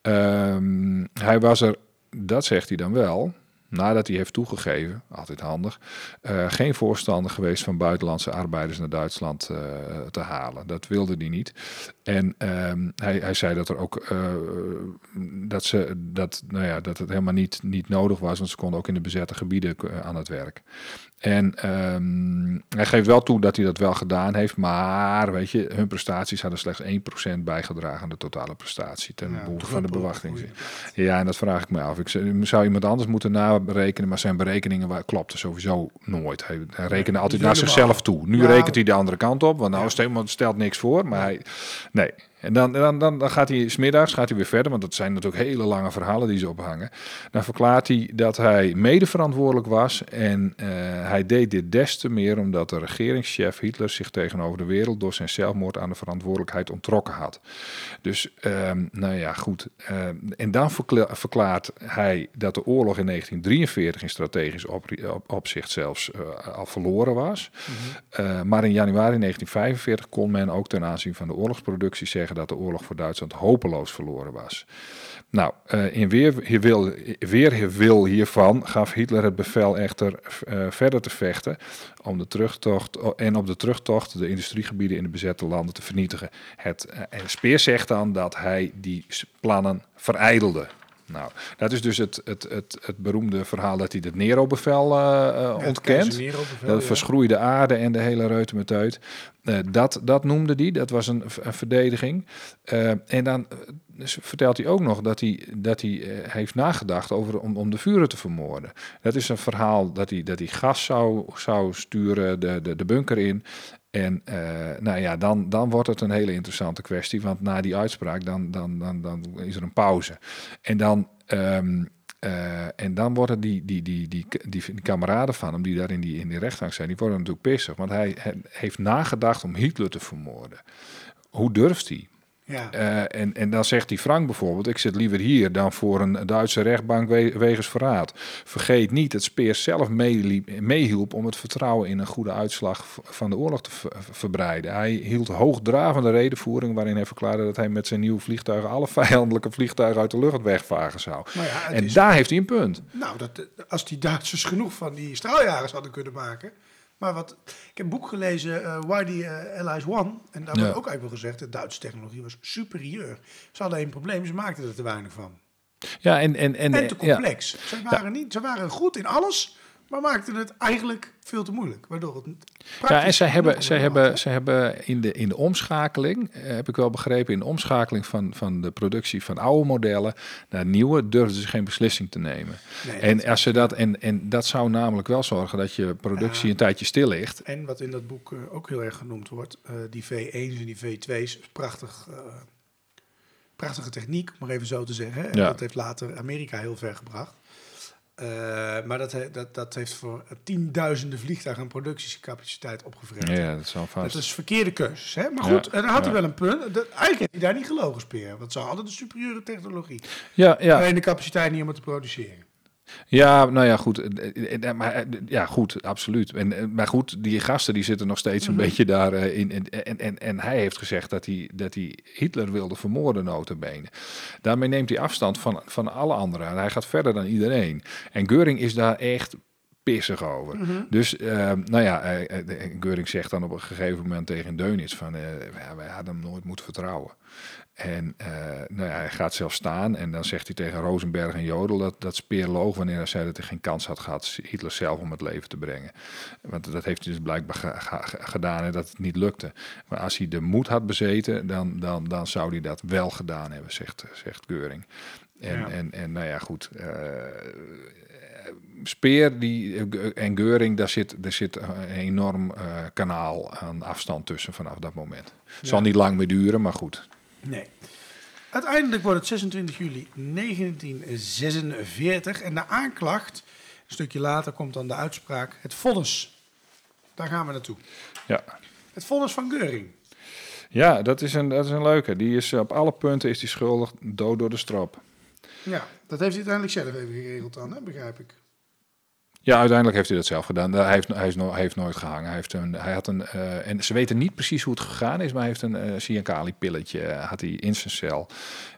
Ehm, hij was er, dat zegt hij dan wel, nadat hij heeft toegegeven, altijd handig, eh, geen voorstander geweest van buitenlandse arbeiders naar Duitsland eh, te halen. Dat wilde hij niet. En ehm, hij, hij zei dat er ook eh, dat, ze, dat, nou ja, dat het helemaal niet, niet nodig was, want ze konden ook in de bezette gebieden aan het werk. En ehm, hij geeft wel toe dat hij dat wel gedaan heeft, maar weet je, hun prestaties hadden slechts 1% bijgedragen aan de totale prestatie ten Ja, behoeve van de groei. Ja, en dat vraag ik me af. Ik zou iemand anders moeten naberekenen, maar zijn berekeningen klopten sowieso nooit. Hij, hij rekende altijd naar zichzelf toe. Nu rekent hij de andere kant op, want nou helemaal, stelt niks voor. Maar hij, nee. En dan, dan, dan, dan gaat hij smiddags gaat hij weer verder, want dat zijn natuurlijk hele lange verhalen die ze ophangen. Dan verklaart hij dat hij medeverantwoordelijk was en eh, hij deed dit des te meer omdat de regeringschef Hitler zich tegenover de wereld door zijn zelfmoord aan de verantwoordelijkheid ontrokken had. Dus, ehm, nou ja, goed. Ehm, en dan verkla- verklaart hij dat de oorlog in 1943 in strategisch op, op- opzicht zelfs eh, al verloren was. Eh, maar in januari 1945 kon men ook ten aanzien van de oorlogsproductie zeggen dat de oorlog voor Duitsland hopeloos verloren was. Nou, eh, in weer, wil, weerwil hiervan gaf Hitler het bevel echter eh, verder te vechten om de terugtocht en op de terugtocht de industriegebieden in de bezette landen te vernietigen. Het, eh, en Speer zegt dan dat hij die plannen verijdelde. Nou, dat is dus het, het, het, het beroemde verhaal dat hij het Nero-bevel Ja, ontkent. De ja. verschroeide aarde en de hele reutemeteut. Eh dat, dat noemde hij, dat was een, verdediging. Eh, en dan eh, dus vertelt hij ook nog dat hij, dat hij heeft nagedacht over om, om de vuren te vermoorden. Dat is een verhaal dat hij, dat hij gas zou, zou sturen de, de, de bunker in. En nou ja, dan, dan wordt het een hele interessante kwestie. Want na die uitspraak, dan, dan, dan, dan is er een pauze. En dan... ehm, eh, en dan worden die, die, die, die, die, kameraden van hem, die daar in die, in die rechtbank zijn, die worden natuurlijk pissig. Want hij heeft nagedacht om Hitler te vermoorden. Hoe durft hij? Ja. Eh, en, en dan zegt die Frank bijvoorbeeld: Ik zit liever hier dan voor een Duitse rechtbank we- wegens verraad. Vergeet niet dat Speer zelf meehielp om het vertrouwen in een goede uitslag van de oorlog te ver- verbreiden. Hij hield hoogdravende redenvoering waarin hij verklaarde dat hij met zijn nieuwe vliegtuigen alle vijandelijke vliegtuigen uit de lucht wegvagen zou. Ja, en is- daar heeft hij een punt. Nou, dat, als die Duitsers genoeg van die straaljagers hadden kunnen maken. Maar wat, ik heb een boek gelezen, eh Why the eh, Allies Won. En daar Ja. wordt ook eigenlijk wel gezegd, de Duitse technologie was superieur. Ze hadden één probleem, ze maakten er te weinig van. Ja, en, en, en, En te ja. complex. Ze, waren niet, ze waren goed in alles, maar maakten het eigenlijk veel te moeilijk. Waardoor het Ja, en zij hebben, zij hebben, had, zij hebben in, de, in de omschakeling, eh, heb ik wel begrepen, in de omschakeling van, van de productie van oude modellen naar nieuwe, durfden ze geen beslissing te nemen. Nee, en, dat- als ze dat, en, en dat zou namelijk wel zorgen dat je productie een tijdje stil ligt. En wat in dat boek eh, ook heel erg genoemd wordt, eh, die V1's en die V2's, prachtig, prachtige techniek, om maar even zo te zeggen. En Ja. dat heeft later Amerika heel ver gebracht. Eh, maar dat, he- dat, dat heeft voor tienduizenden vliegtuigen een productiecapaciteit opgevreten. Ja, dat zal vast. Dat is verkeerde keuzes. Hè? Maar Ja, goed, en dan had hij ja. wel een punt. Dat, eigenlijk heeft hij daar niet gelogen, Speer. Want ze hadden de superieure technologie. Ja, ja. Alleen de capaciteit niet om het te produceren. Ja, nou ja, goed. Eh, eh, eh, Maar, ja, goed, absoluut. En, maar goed, die gasten die zitten nog steeds een Mhm. beetje daarin. in en, en, en, en hij heeft gezegd dat hij, dat hij Hitler wilde vermoorden, notabene. Daarmee neemt hij afstand van, van alle anderen. En hij gaat verder dan iedereen. En Geuring is daar echt pissig over. Mhm. Dus, eh, nou ja, eh, Geuring zegt dan op een gegeven moment tegen Deunits van... ja, wij hadden hem nooit moeten vertrouwen. En eh, nou ja, hij gaat zelf staan en dan zegt hij tegen Rosenberg en Jodel dat, dat Speer loog wanneer hij zei dat hij geen kans had gehad Hitler zelf om het leven te brengen. Want dat heeft hij dus blijkbaar ge- ge- gedaan en dat het niet lukte. Maar als hij de moed had bezeten, dan, dan, dan zou hij dat wel gedaan hebben, zegt, zegt Geuring. En, Ja. en, en nou ja, goed. eh, Speer die, en Geuring, daar zit, daar zit een enorm eh, kanaal aan afstand tussen vanaf dat moment. Het zal niet lang meer duren, maar goed. Nee. Uiteindelijk wordt het 26 juli 1946 en de aanklacht, een stukje later komt dan de uitspraak, het vonnis. Daar gaan we naartoe. Ja. Het vonnis van Geuring. Ja, dat is een, dat is een leuke. Die is op alle punten is die schuldig, dood door de strop. Ja, dat heeft hij uiteindelijk zelf even geregeld dan, hè, begrijp ik. Ja, uiteindelijk heeft hij dat zelf gedaan. Hij heeft, hij is no, hij heeft nooit gehangen. Hij, heeft een, hij had een, uh, en ze weten niet precies hoe het gegaan is, maar hij heeft een uh, Siankali-pilletje uh, had hij in zijn cel.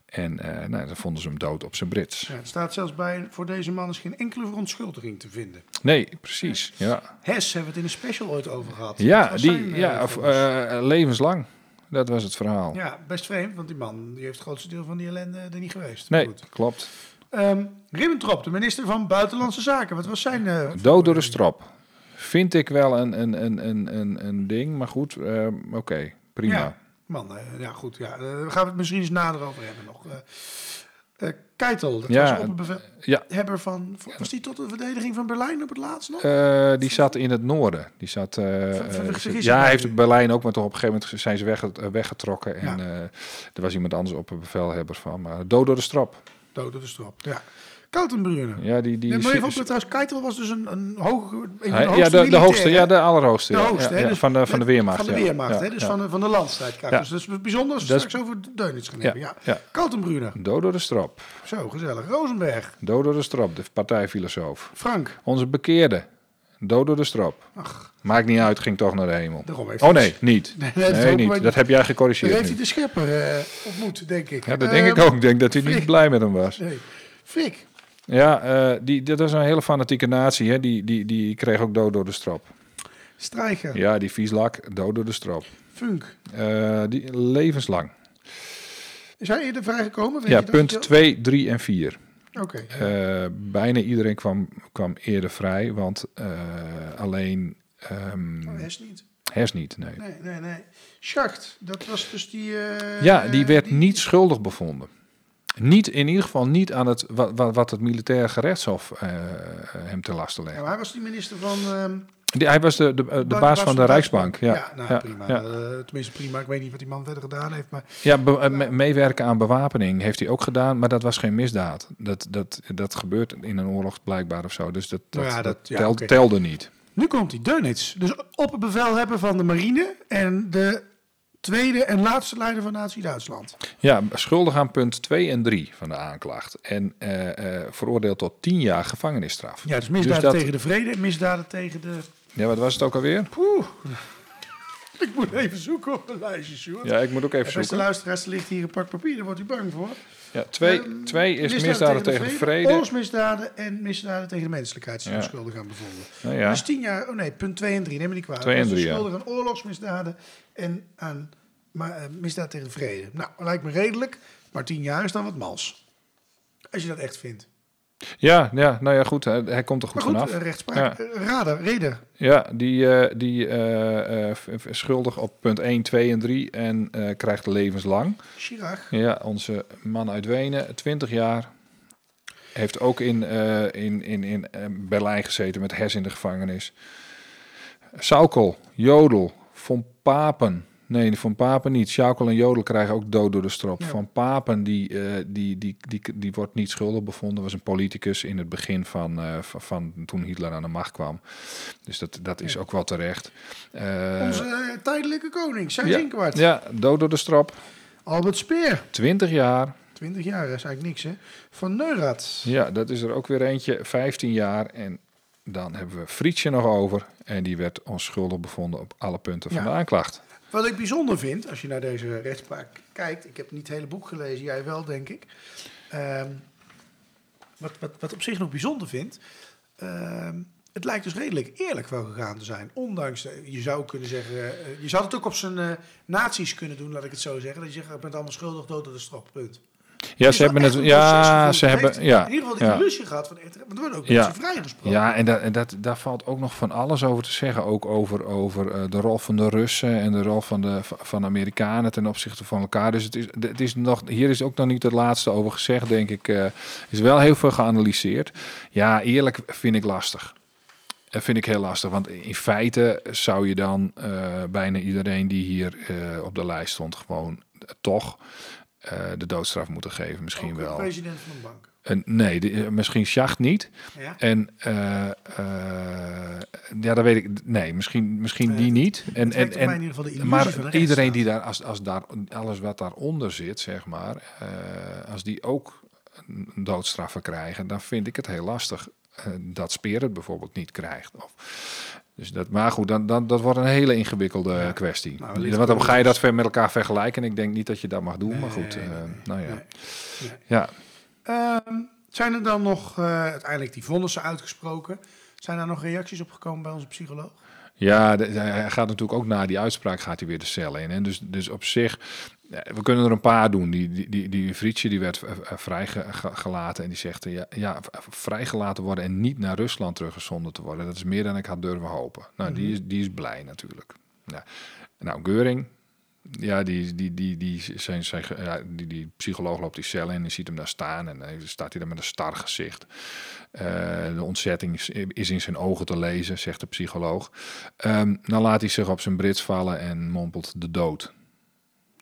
En nou, dan vonden ze hem dood op zijn Brits. Ja, het staat zelfs bij, voor deze man is geen enkele verontschuldiging te vinden. Nee, precies. Ja. Hes hebben we het in een special ooit over gehad. Ja, die, ja of, levenslang. Dat was het verhaal. Ja, best vreemd, want die man die heeft het grootste deel van die ellende er niet geweest. Nee, klopt. Um, Ribbentrop, de minister van Buitenlandse Zaken. Wat was zijn... Uh, Dood door de strop. Vind ik wel een, een, een, een, een, ding, maar goed, uh, oké, okay, prima. Ja, man, uh, ja goed. Ja. we gaan het misschien eens nader over hebben nog. Keitel, dat ja, was ja. van... Was die tot de verdediging van Berlijn op het laatst nog? die zat in het noorden. Die zat, ja, hij heeft Berlijn ook, maar toch op een gegeven moment zijn ze wegget, weggetrokken. En ja. er was iemand anders op een bevelhebber van. Maar dood door de strop. Dood door de strop, ja. Kaltenbrunner. Ja, die... die nee, maar even trouwens, Keitel was dus een, een hoge... Een hij, ja, de, de hoogste, ja, de allerhoogste. De hoogste, ja, hè, dus van, de, van de Weermacht. Van de Weermacht, hè, dus van, de, van de landstrijd. Dus dat is bijzonder als we straks over Deunits gaan hebben. Ja, ja. Kaltenbrunner. Dood door de strop. Zo, gezellig. Rosenberg. Dood door de strop, de partijfilosoof. Frank. Onze bekeerde. Dood door de strop. Ach. Maakt niet uit, ging toch naar de hemel. heeft oh nee, niet. Nee. Dat heb jij gecorrigeerd. Dat heeft hij de schepper uh, ontmoet, denk ik. Ja, dat denk ik ook. Ik denk dat hij niet blij met hem was. Nee. Fik. Ja, uh, die, dat was een hele fanatieke natie. Hè? Die, die, die kreeg ook dood door de strop. Strijger. Ja, die vieslak, dood door de strop. Funk. Uh, die levenslang. Is hij eerder vrijgekomen? Weet ja, punt 2, 3 en 4. Oké. Okay. Uh, bijna iedereen kwam, kwam eerder vrij, want alleen... Um, oh, Hes niet. Hes niet, nee. Nee, nee, nee. Schacht, dat was dus die... ja, die werd die... niet schuldig bevonden. Niet, in ieder geval niet aan het, wat, wat het militaire gerechtshof uh, hem te lasten legt. Ja, hij was die minister van... Uh, die, hij was de, de, de, de baas van de, Rijksbank. Ja, ja, nou, ja prima. Ja. Uh, tenminste prima. Ik weet niet wat die man verder gedaan heeft. Maar, ja, be, me, meewerken aan bewapening heeft hij ook gedaan. Maar dat was geen misdaad. Dat, dat, dat gebeurt in een oorlog blijkbaar of zo. Dus dat, dat, ja, dat, dat tel, okay. telde niet. Nu komt hij, Deunits. Dus op het bevel hebben van de marine en de tweede en laatste leider van Nazi-Duitsland. Ja, schuldig aan punt 2 en 3 van de aanklacht. En uh, uh, veroordeeld tot 10 jaar gevangenisstraf. Ja, dus misdaden dus dat... tegen de vrede en misdaden tegen de... Ja, wat was het ook alweer? Poeh. Ik moet even zoeken op een lijstje, Sjoerd. Ja, ik moet ook even zoeken. Beste luisteraars, er ligt hier een pak papier, daar wordt u bang voor. Ja, twee, um, twee is misdaden, misdaden tegen, tegen de vrede. Oorlogsmisdaden en misdaden tegen de menselijkheid zijn ja. schuldig aan bevonden. Nou ja. Dus tien jaar, oh nee, punt 2 en 3, neem me niet kwalijk. 2 en 3, schuldig aan oorlogsmisdaden en aan maar uh, misdaad tegen de vrede. Nou, lijkt me redelijk, maar tien jaar is dan wat mals. Als je dat echt vindt. Ja, ja nou ja, goed, hij, hij komt er goed, goed vanaf. Uh, rechtspraak, ja. uh, rader, reden. Ja, die, uh, die schuldig op punt 1, 2 en 3 en krijgt levenslang. Chirac. Ja, onze man uit Wenen, 20 jaar. Heeft ook in, in, in, in Berlijn gezeten met Hess in de gevangenis. Saukel, Jodel, Von Papen, Nee, van Papen niet. Sjakel en Jodel krijgen ook dood door de strop. Ja. Van Papen, die, uh, die, die, die, die wordt niet schuldig bevonden. Was een politicus in het begin van, uh, van, toen Hitler aan de macht kwam. Dus dat, dat is ja. ook wel terecht. Uh, Onze tijdelijke koning, zijn ja, ja, dood door de strop. Albert Speer. 20 jaar. 20 jaar is eigenlijk niks, hè? Van Neurath. Ja, dat is er ook weer eentje. 15 jaar. En dan hebben we Frietje nog over. En die werd onschuldig bevonden op alle punten van de aanklacht. Wat ik bijzonder vind, als je naar deze rechtspraak kijkt, ik heb niet het hele boek gelezen, jij wel, denk ik. Um, wat, wat, wat op zich nog bijzonder vind, um, het lijkt dus redelijk eerlijk wel gegaan te zijn. Ondanks, je zou kunnen zeggen, uh, je zou het ook op zijn uh, naties kunnen doen, laat ik het zo zeggen. Dat je zegt, je bent allemaal schuldig, dood door de strop, punt. Ja, ze hebben het. Ja, ze hebben. heeft Ja, In ieder geval die ja. ruzie gehad van echt, maar er worden ook Ja. mensen vrijgesproken. Ja, en, dat, en dat, daar valt ook nog van alles over te zeggen. Ook over, over eh, de rol van de Russen en de rol van de van Amerikanen ten opzichte van elkaar. Dus het is, het is nog, hier is ook nog niet het laatste over gezegd, denk ik. eh is wel heel veel geanalyseerd. Ja, eerlijk vind ik lastig. Dat vind ik heel lastig, want in feite zou je dan eh, bijna iedereen die hier eh, op de lijst stond gewoon eh, toch eh, de doodstraf moeten geven. Misschien wel. president van een bank. En nee, de- eh, misschien Schacht niet. Ja? En eh, eh, ja, dat weet ik. Nee, misschien, misschien die niet. En, en, in ieder geval maar een iedereen die daar, als, als daar, alles wat daaronder zit, zeg maar, eh, als die ook een doodstraffen krijgen, dan vind ik het heel lastig eh, dat Speer het bijvoorbeeld niet krijgt. Of, dus dat, maar goed, dan, dan, dat wordt een hele ingewikkelde Ja. kwestie. Nou, Want dan ga je dat ver met elkaar vergelijken. En ik denk niet dat je dat mag doen. maar goed, Nee, eh, nou ja. Nee. Ja. Ehm, zijn er dan nog eh, uiteindelijk die vonnissen uitgesproken? Zijn daar nog reacties op gekomen bij onze psycholoog? Ja, de- hij gaat natuurlijk ook na die uitspraak gaat hij weer de cel in. En dus, dus op zich, eh, we kunnen er een paar doen. Die, die, die, die Frietje die werd eh, eh, vrijgelaten en die zegt ja, ja, vrijgelaten worden en niet naar Rusland teruggezonden te worden. Dat is meer dan ik had durven hopen. Nou, die, is, die is blij natuurlijk. Ja. Nou, Geuring, ja, die, die, die, die, zijn, zijn, ja, die, die psycholoog loopt die cel in en ziet hem daar staan. En dan staat hij daar met een star gezicht. Eh, de ontzetting is, in zijn ogen te lezen, zegt de psycholoog. Ehm, dan laat hij zich op zijn brits vallen en mompelt de dood.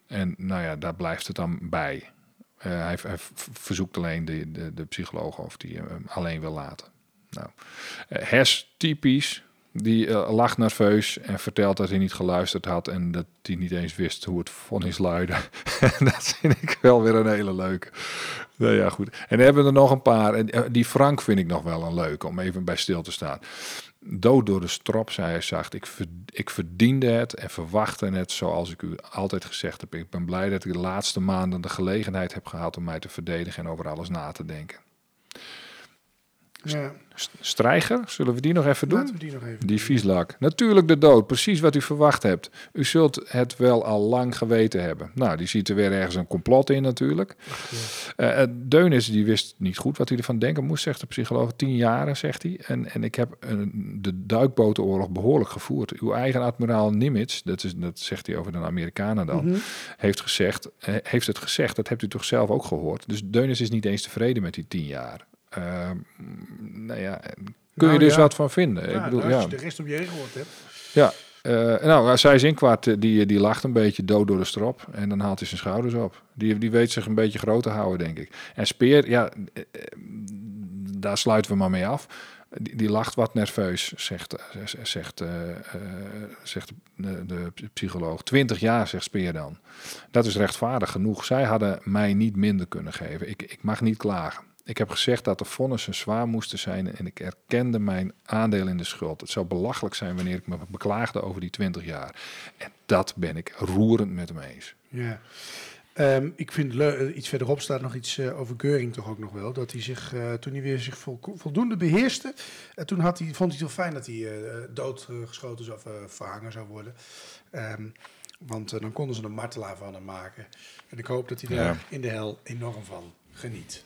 En nou ja, daar blijft het dan bij. Eh, hij, verzoekt alleen de, de, de psycholoog of die hem alleen wil laten. Nou, eh, Hes, typisch, die lacht nerveus en vertelt dat hij niet geluisterd had en dat hij niet eens wist hoe het vonnis luidde. dat vind ik wel weer een hele leuke. Nou ja, goed. En dan hebben we er nog een paar. En eh, die Frank vind ik nog wel een leuke om even bij stil te staan. Dood door de strop, zei hij zacht. Ik, ik verdiende het en verwachtte het zoals ik u altijd gezegd heb. Ik ben blij dat ik de laatste maanden de gelegenheid heb gehad om mij te verdedigen en over alles na te denken. Ja, St- Strijger, zullen we die nog even doen? laten we die nog even Die vieslak. Natuurlijk de dood, precies wat u verwacht hebt. U zult het wel al lang geweten hebben. Nou, die ziet er weer ergens een complot in natuurlijk. Eh eh, Deunis, die wist niet goed wat hij ervan denken moest, zegt de psycholoog. Tien jaren, zegt hij. En, en ik heb eh, de duikbotenoorlog behoorlijk gevoerd. Uw eigen admiraal Nimitz, dat, is, dat zegt hij over de Amerikanen dan, Mhm. heeft, gezegd, eh, heeft het gezegd. Dat hebt u toch zelf ook gehoord. Dus Deunis is niet eens tevreden met die tien jaar. Eh, nou ja, kun Nou je dus ja. wat van vinden. Ja, ik bedoel, nou, ja. Als je de rest om je heen gehoord hebt. Ja, eh, nou, zij Zinkwart, eh, die, die lacht een beetje dood door de strop. En dan haalt hij zijn schouders op. Die, die weet zich een beetje groot te houden, denk ik. En Speer, ja, eh, eh, daar sluiten we maar mee af. Die, die lacht wat nerveus, zegt, eh, zegt, eh, eh, zegt de, de psycholoog. Twintig jaar, zegt Speer dan. Dat is rechtvaardig genoeg. Zij hadden mij niet minder kunnen geven. Ik, ik mag niet klagen. Ik heb gezegd dat de vonnissen zwaar moesten zijn en ik erkende mijn aandeel in de schuld. Het zou belachelijk zijn wanneer ik me beklaagde over die 20 jaar. En dat ben ik roerend met hem eens. Ja. Ehm, ik vind eh, iets verderop staat nog iets eh, over Geuring toch ook nog wel. Dat hij zich, eh, toen hij weer zich vol- voldoende beheerste, eh, toen had hij, vond hij het heel fijn dat hij doodgeschoten zou of verhangen zou worden. Ehm, want dan konden ze een martelaar van hem maken. En ik hoop dat hij daar Ja. in de hel enorm van geniet.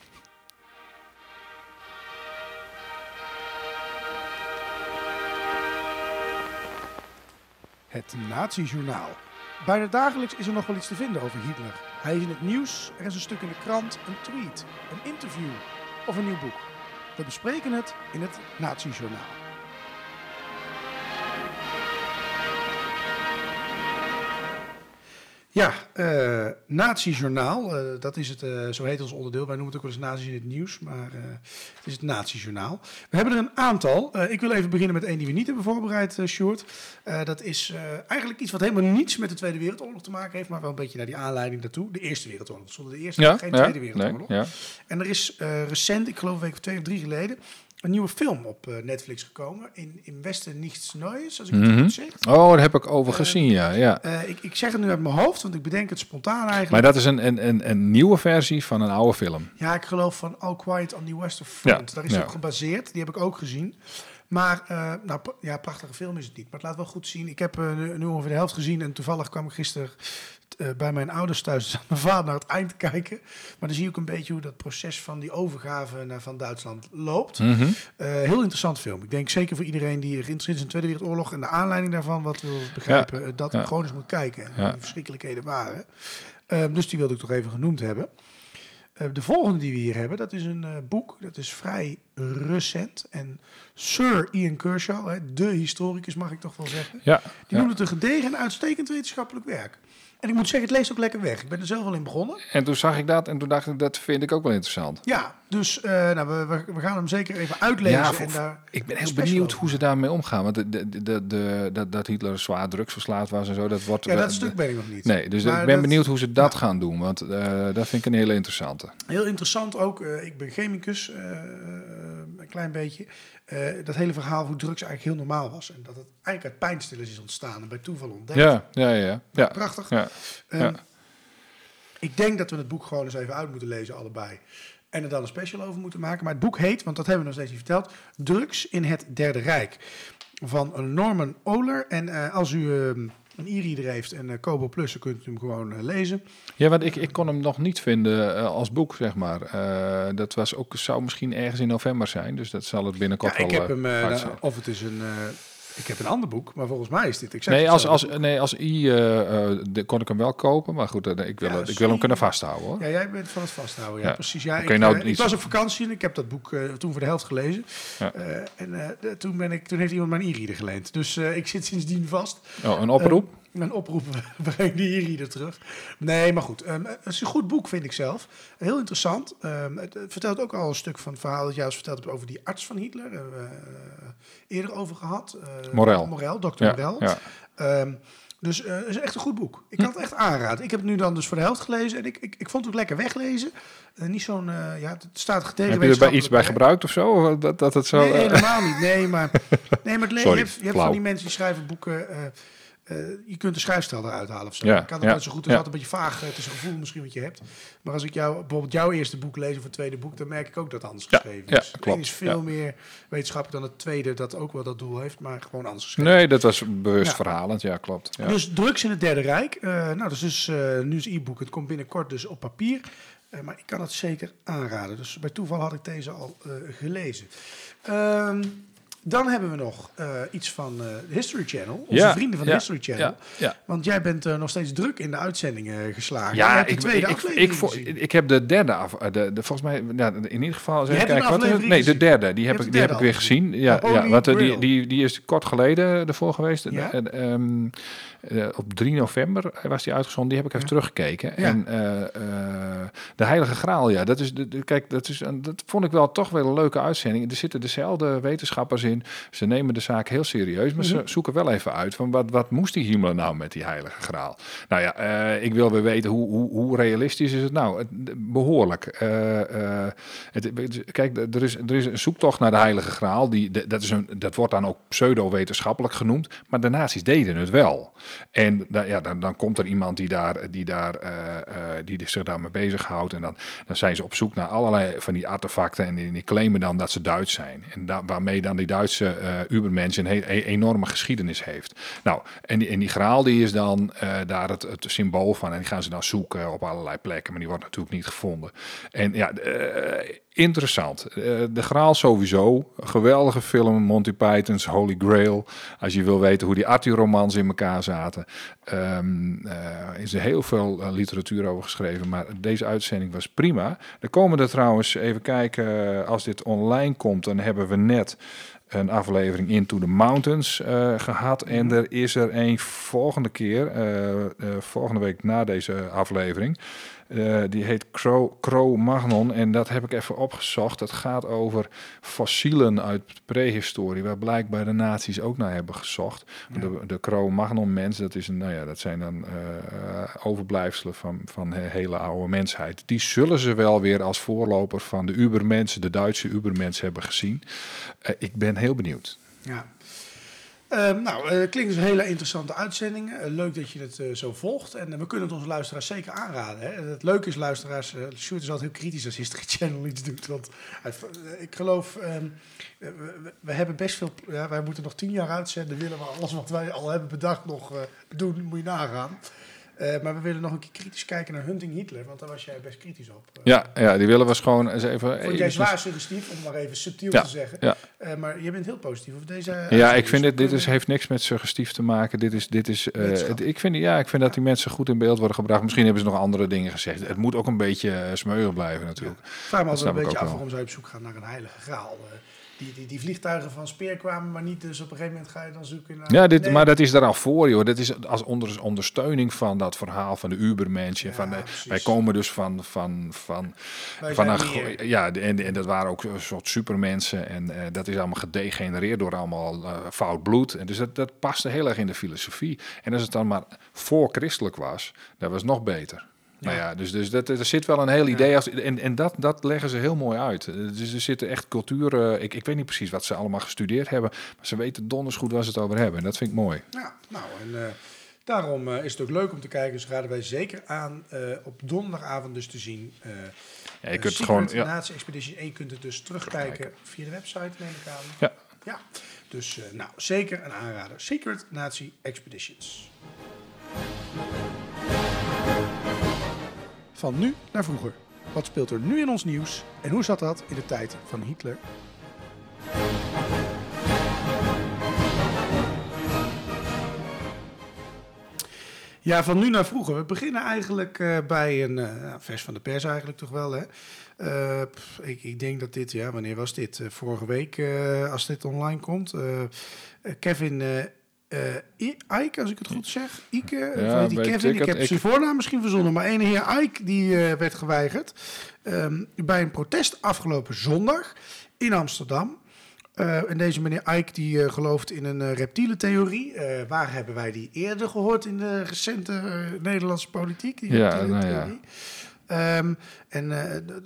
Het Nazi-journaal. Bijna dagelijks is er nog wel iets te vinden over Hitler. Hij is in het nieuws, er is een stuk in de krant, een tweet, een interview of een nieuw boek. We bespreken het in het Nazi-journaal. Ja, eh Nazi-journaal, eh, dat is het, eh, zo heet ons onderdeel. Wij noemen het ook wel eens nazi's in het nieuws, maar het is het Nazi-journaal. We hebben er een aantal. Ik wil even beginnen met één die we niet hebben voorbereid. Eh, dat is eigenlijk iets wat helemaal niets met de Tweede Wereldoorlog te maken heeft, maar wel een beetje naar die aanleiding daartoe. De Eerste Wereldoorlog. Zonder de Eerste geen Tweede Wereldoorlog. nee, ja. En er is recent, ik geloof een week of twee of drie geleden, een nieuwe film op eh, Netflix gekomen. In, in Westen Niets Neues, als ik het Mhm. goed zeg. Oh, daar heb ik over gezien, ja. ja. Eh, ik, ik zeg het nu uit mijn hoofd, want ik bedenk het spontaan eigenlijk. Maar dat is een, een, een, een nieuwe versie van een oude film. Ja, ik geloof van All Quiet on the Western Front. Ja, Daar is ja. op gebaseerd. Die heb ik ook gezien. Maar, eh, nou, ja, prachtige film is het niet. Maar het laat wel goed zien. Ik heb eh, nu- ongeveer de helft gezien. En toevallig kwam ik gisteren eh, bij mijn ouders thuis. Dus aan mijn vader naar het eind kijken. Maar dan zie je ook een beetje hoe dat proces van die overgave naar, van Duitsland loopt. Mhm. Heel interessant film. Ik denk zeker voor iedereen die geïnteresseerd is in de Tweede Wereldoorlog en de aanleiding daarvan wat wil begrijpen, dat ja. gewoon eens moet kijken. En Ja. verschrikkelijkheden waren. Dus die wilde ik toch even genoemd hebben. Eh, de volgende die we hier hebben, dat is een eh, boek. Dat is vrij recent. En Sir Ian Kershaw, hè, de historicus mag ik toch wel zeggen. Ja, Die ja. noemt het een gedegen en uitstekend wetenschappelijk werk. En ik moet zeggen, het leest ook lekker weg. Ik ben er zelf al in begonnen. En toen zag ik dat en toen dacht ik, dat vind ik ook wel interessant. Ja, dus eh, nou, we, we, we gaan hem zeker even uitlezen. Ja, en voor- daar Ik ben heel benieuwd over hoe ze daarmee omgaan. Want de, de, de, de, dat, dat Hitler zwaar drugsverslaafd was en zo, dat wordt... Ja, dat stuk ben ik nog niet. Nee, dus Maar ik ben dat- benieuwd hoe ze dat gaan doen. Want eh, dat vind ik een hele interessante. Heel interessant ook. eh, ik ben chemicus, een klein beetje. Eh, dat hele verhaal hoe drugs eigenlijk heel normaal was. En dat het eigenlijk uit pijnstillers is ontstaan en bij toeval ontdekt. Ja, ja, ja. ja. Prachtig. ja. Ehm, ja. Ik denk dat we het boek gewoon eens even uit moeten lezen, allebei. En er dan een special over moeten maken. Maar het boek heet, want dat hebben we nog steeds niet verteld... Drugs in het Derde Rijk. Van Norman Oler. En eh, als u ehm, een e-reader heeft en eh Kobo Plus, dan kunt u hem gewoon eh, lezen. Ja, want ik, ik kon hem nog niet vinden eh, als boek, zeg maar. Dat was ook, zou misschien ergens in november zijn. Dus dat zal het binnenkort Ja, ik wel heb hem, zijn. of het is een... ik heb een ander boek, maar volgens mij is dit exact Nee, als, als, nee, als I eh, eh, kon ik hem wel kopen. Maar goed, eh, ik wil, Ja, het, ik wil hem kunnen vasthouden, hoor. Ja, jij bent van het vasthouden. Ja, Ja. precies. Ja, Oké, ik, nou, ik was op vakantie en ik heb dat boek toen voor de helft gelezen. Ja. En toen, ben ik, toen heeft iemand mijn e-reader geleend. Dus ik zit sindsdien vast. Oh, een oproep? Mijn oproep, breng die e-reader terug. Nee, maar goed. ehm, het is een goed boek, vind ik zelf. Heel interessant. Ehm, het, het vertelt ook al een stuk van het verhaal dat jij ons verteld hebt over die arts van Hitler. Daar hebben we eh, eerder over gehad. Eh, Morel. Morel, dokter ja, Morel. ja. Ehm, dus eh, het is echt een goed boek. Ik kan het echt aanraden. Ik heb het nu dan dus voor de helft gelezen en ik, ik, ik vond het ook lekker weglezen. Niet zo'n, ja, het staat tegen Heb je er bij iets bij gebruikt of zo? Of Dat, dat het zo... Nee, helemaal niet. Nee, maar, nee, maar het Sorry, je hebt, je hebt van die mensen die schrijven boeken. Eh, eh, je kunt de schrijfstijl eruit halen of zo. Ja, ik kan het ja, nooit zo goed. Het is ja. altijd een beetje vaag. eh, Het is een gevoel misschien wat je hebt. Maar als ik jou, bijvoorbeeld jouw eerste boek lees of het tweede boek, dan merk ik ook dat het anders geschreven is. Het klopt, is veel meer wetenschappelijk dan het tweede, dat ook wel dat doel heeft, maar gewoon anders geschreven. Nee, dat was bewust Ja. verhalend. Ja, klopt. Ja. Dus drugs in het Derde Rijk. Eh, nou, dat is dus eh, nu is e-book. Het komt binnenkort dus op papier. Eh, maar ik kan het zeker aanraden. Dus bij toeval had ik deze al eh, gelezen. Ehm, dan hebben we nog eh, iets van de History Channel. Onze Ja, vrienden van ja, History Channel. ja. Want jij bent eh, nog steeds druk in de uitzendingen geslagen. Ja, de ik, tweede ik, ik, heb de derde af, de, de, volgens mij, ja, in ieder geval, een kijken, wat is nee, de derde, die heb, ik, die heb ik weer gezien. Ja, ja eh, die, die, die is kort geleden ervoor geweest. Ja? En, ehm, eh, op 3 november was die uitgezonden, die heb ik even teruggekeken. Ja. En eh, eh, de Heilige Graal, ja, dat is, de, de- kijk, dat, is, een- dat vond ik wel toch wel een leuke uitzending. Er zitten dezelfde wetenschappers in. Ze nemen de zaak heel serieus, maar ze zoeken wel even uit van wat, wat moest die Himmler nou met die Heilige Graal? Nou ja, eh, ik wil weer weten hoe, hoe, hoe realistisch is het nou? Het- behoorlijk. Eh, eh, het, kijk, er is, er is een zoektocht naar de Heilige Graal. Die, dat, is een, dat wordt dan ook pseudo-wetenschappelijk genoemd. Maar de nazi's deden het wel. En da- ja, dan, dan komt er iemand die, daar, die, daar, eh, eh, die zich daarmee bezighoudt. En dan, dan zijn ze op zoek naar allerlei van die artefacten. En die, claimen dan dat ze Duits zijn. En da- waarmee dan die Duitse Ubermensch een e- enorme geschiedenis heeft. Nou, en die, en die graal die is dan daar het, het symbool van. En die gaan ze dan zoeken op allerlei plekken. Maar die wordt natuurlijk niet gevonden. En ja, interessant. Eh, de graal sowieso. Geweldige film, Monty Python's Holy Grail. Als je wil weten hoe die Arthur-romans in elkaar zaten. Eh, is er heel veel eh, literatuur over geschreven. Maar deze uitzending was prima. Er komen er trouwens, even kijken, als dit online komt, dan hebben we net een aflevering Into the Mountains eh, gehad. En er is er een volgende keer, volgende week na deze aflevering. Eh, die heet Cro-Magnon en dat heb ik even opgezocht. Het gaat over fossielen uit prehistorie, waar blijkbaar de nazi's ook naar hebben gezocht. De, de Cro-Magnon mens, dat, is een, nou ja, dat zijn dan eh, overblijfselen van, van de hele oude mensheid. Die zullen ze wel weer als voorloper van de Ubermensen, de Duitse Ubermensen hebben gezien. Eh, ik ben heel benieuwd. Ja. Ehm, nou, eh klinkt een hele interessante uitzending. Eh, leuk dat je het eh, zo volgt. En we kunnen het onze luisteraars zeker aanraden. Hè. Het leuke is, luisteraars, eh Sjoerd is altijd heel kritisch als History Channel iets doet. Want ik geloof, ehm, we, hebben best veel... Ja, wij moeten nog tien jaar uitzenden. Willen we alles wat wij al hebben bedacht nog doen, moet je nagaan. Eh, maar we willen nog een keer kritisch kijken naar Hunting Hitler. Want daar was jij best kritisch op. Eh, Ja, ja, die willen we gewoon eens even... Vond jij zwaar suggestief, om maar even subtiel Ja, te zeggen. ja. Eh, maar je bent heel positief over deze Ja, ik vind dit, dit is, heeft niks met suggestief te maken. Dit is, dit is, het- ik, vind, ja, ik vind dat die mensen goed in beeld worden gebracht. Misschien hebben ze nog andere dingen gezegd. Het moet ook een beetje smeuig blijven natuurlijk. Ik vraag me altijd een beetje af waarom je op zoek gaan naar een heilige graal. Die, die, die vliegtuigen van Speer kwamen, maar niet. Dus op een gegeven moment ga je dan zoeken naar... Ja, dit, Nee. maar dat is daar al voor, joh. Dat is als onder, ondersteuning van dat verhaal van de Ubermenschen. Ja, van, wij komen dus van, van, van, Wij van een, ja, en, en dat waren ook een soort supermensen. En eh, dat is allemaal gedegenereerd door allemaal eh, fout bloed. En dus dat, dat paste heel erg in de filosofie. En als het dan maar voor christelijk was, dat was nog beter. Nou ja, dus, dus dat, er zit wel een heel idee. Als, en en dat, dat leggen ze heel mooi uit. Eh, Dus er zitten echt culturen. Ik, ik weet niet precies wat ze allemaal gestudeerd hebben. Maar ze weten donders goed waar ze het over hebben. En dat vind ik mooi. Ja, nou, en eh, daarom eh, is het ook leuk om te kijken. Dus raden wij zeker aan eh, op donderdagavond dus te zien. eh Ja, je eh, kunt Secret gewoon. Ja, Nazi Expedition 1 kunt het dus terugkijken via de website, neem ik aan. ja. Ja, dus eh, nou, zeker een aanrader. Secret Nazi Expeditions. Van nu naar vroeger. Wat speelt er nu in ons nieuws en hoe zat dat in de tijd van Hitler? Ja, van nu naar vroeger. We beginnen eigenlijk eh, bij een eh, nou, vers van de pers eigenlijk toch wel. Hè? Eh, ik, ik denk dat dit, ja, wanneer was dit? Vorige week, als dit online komt. Kevin I- Ike, als ik het goed zeg. Ike, eh, Ja, die Kevin, ik heb Ik- zijn voornaam misschien verzonnen. Maar ene heer Ike, die eh, werd geweigerd. ehm, bij een protest afgelopen zondag in Amsterdam. En deze meneer Ike die gelooft in een uh, reptiele theorie. Waar hebben wij die eerder gehoord in de recente Nederlandse politiek? Die Ja, reptiele nou ja. theorie. Ehm, en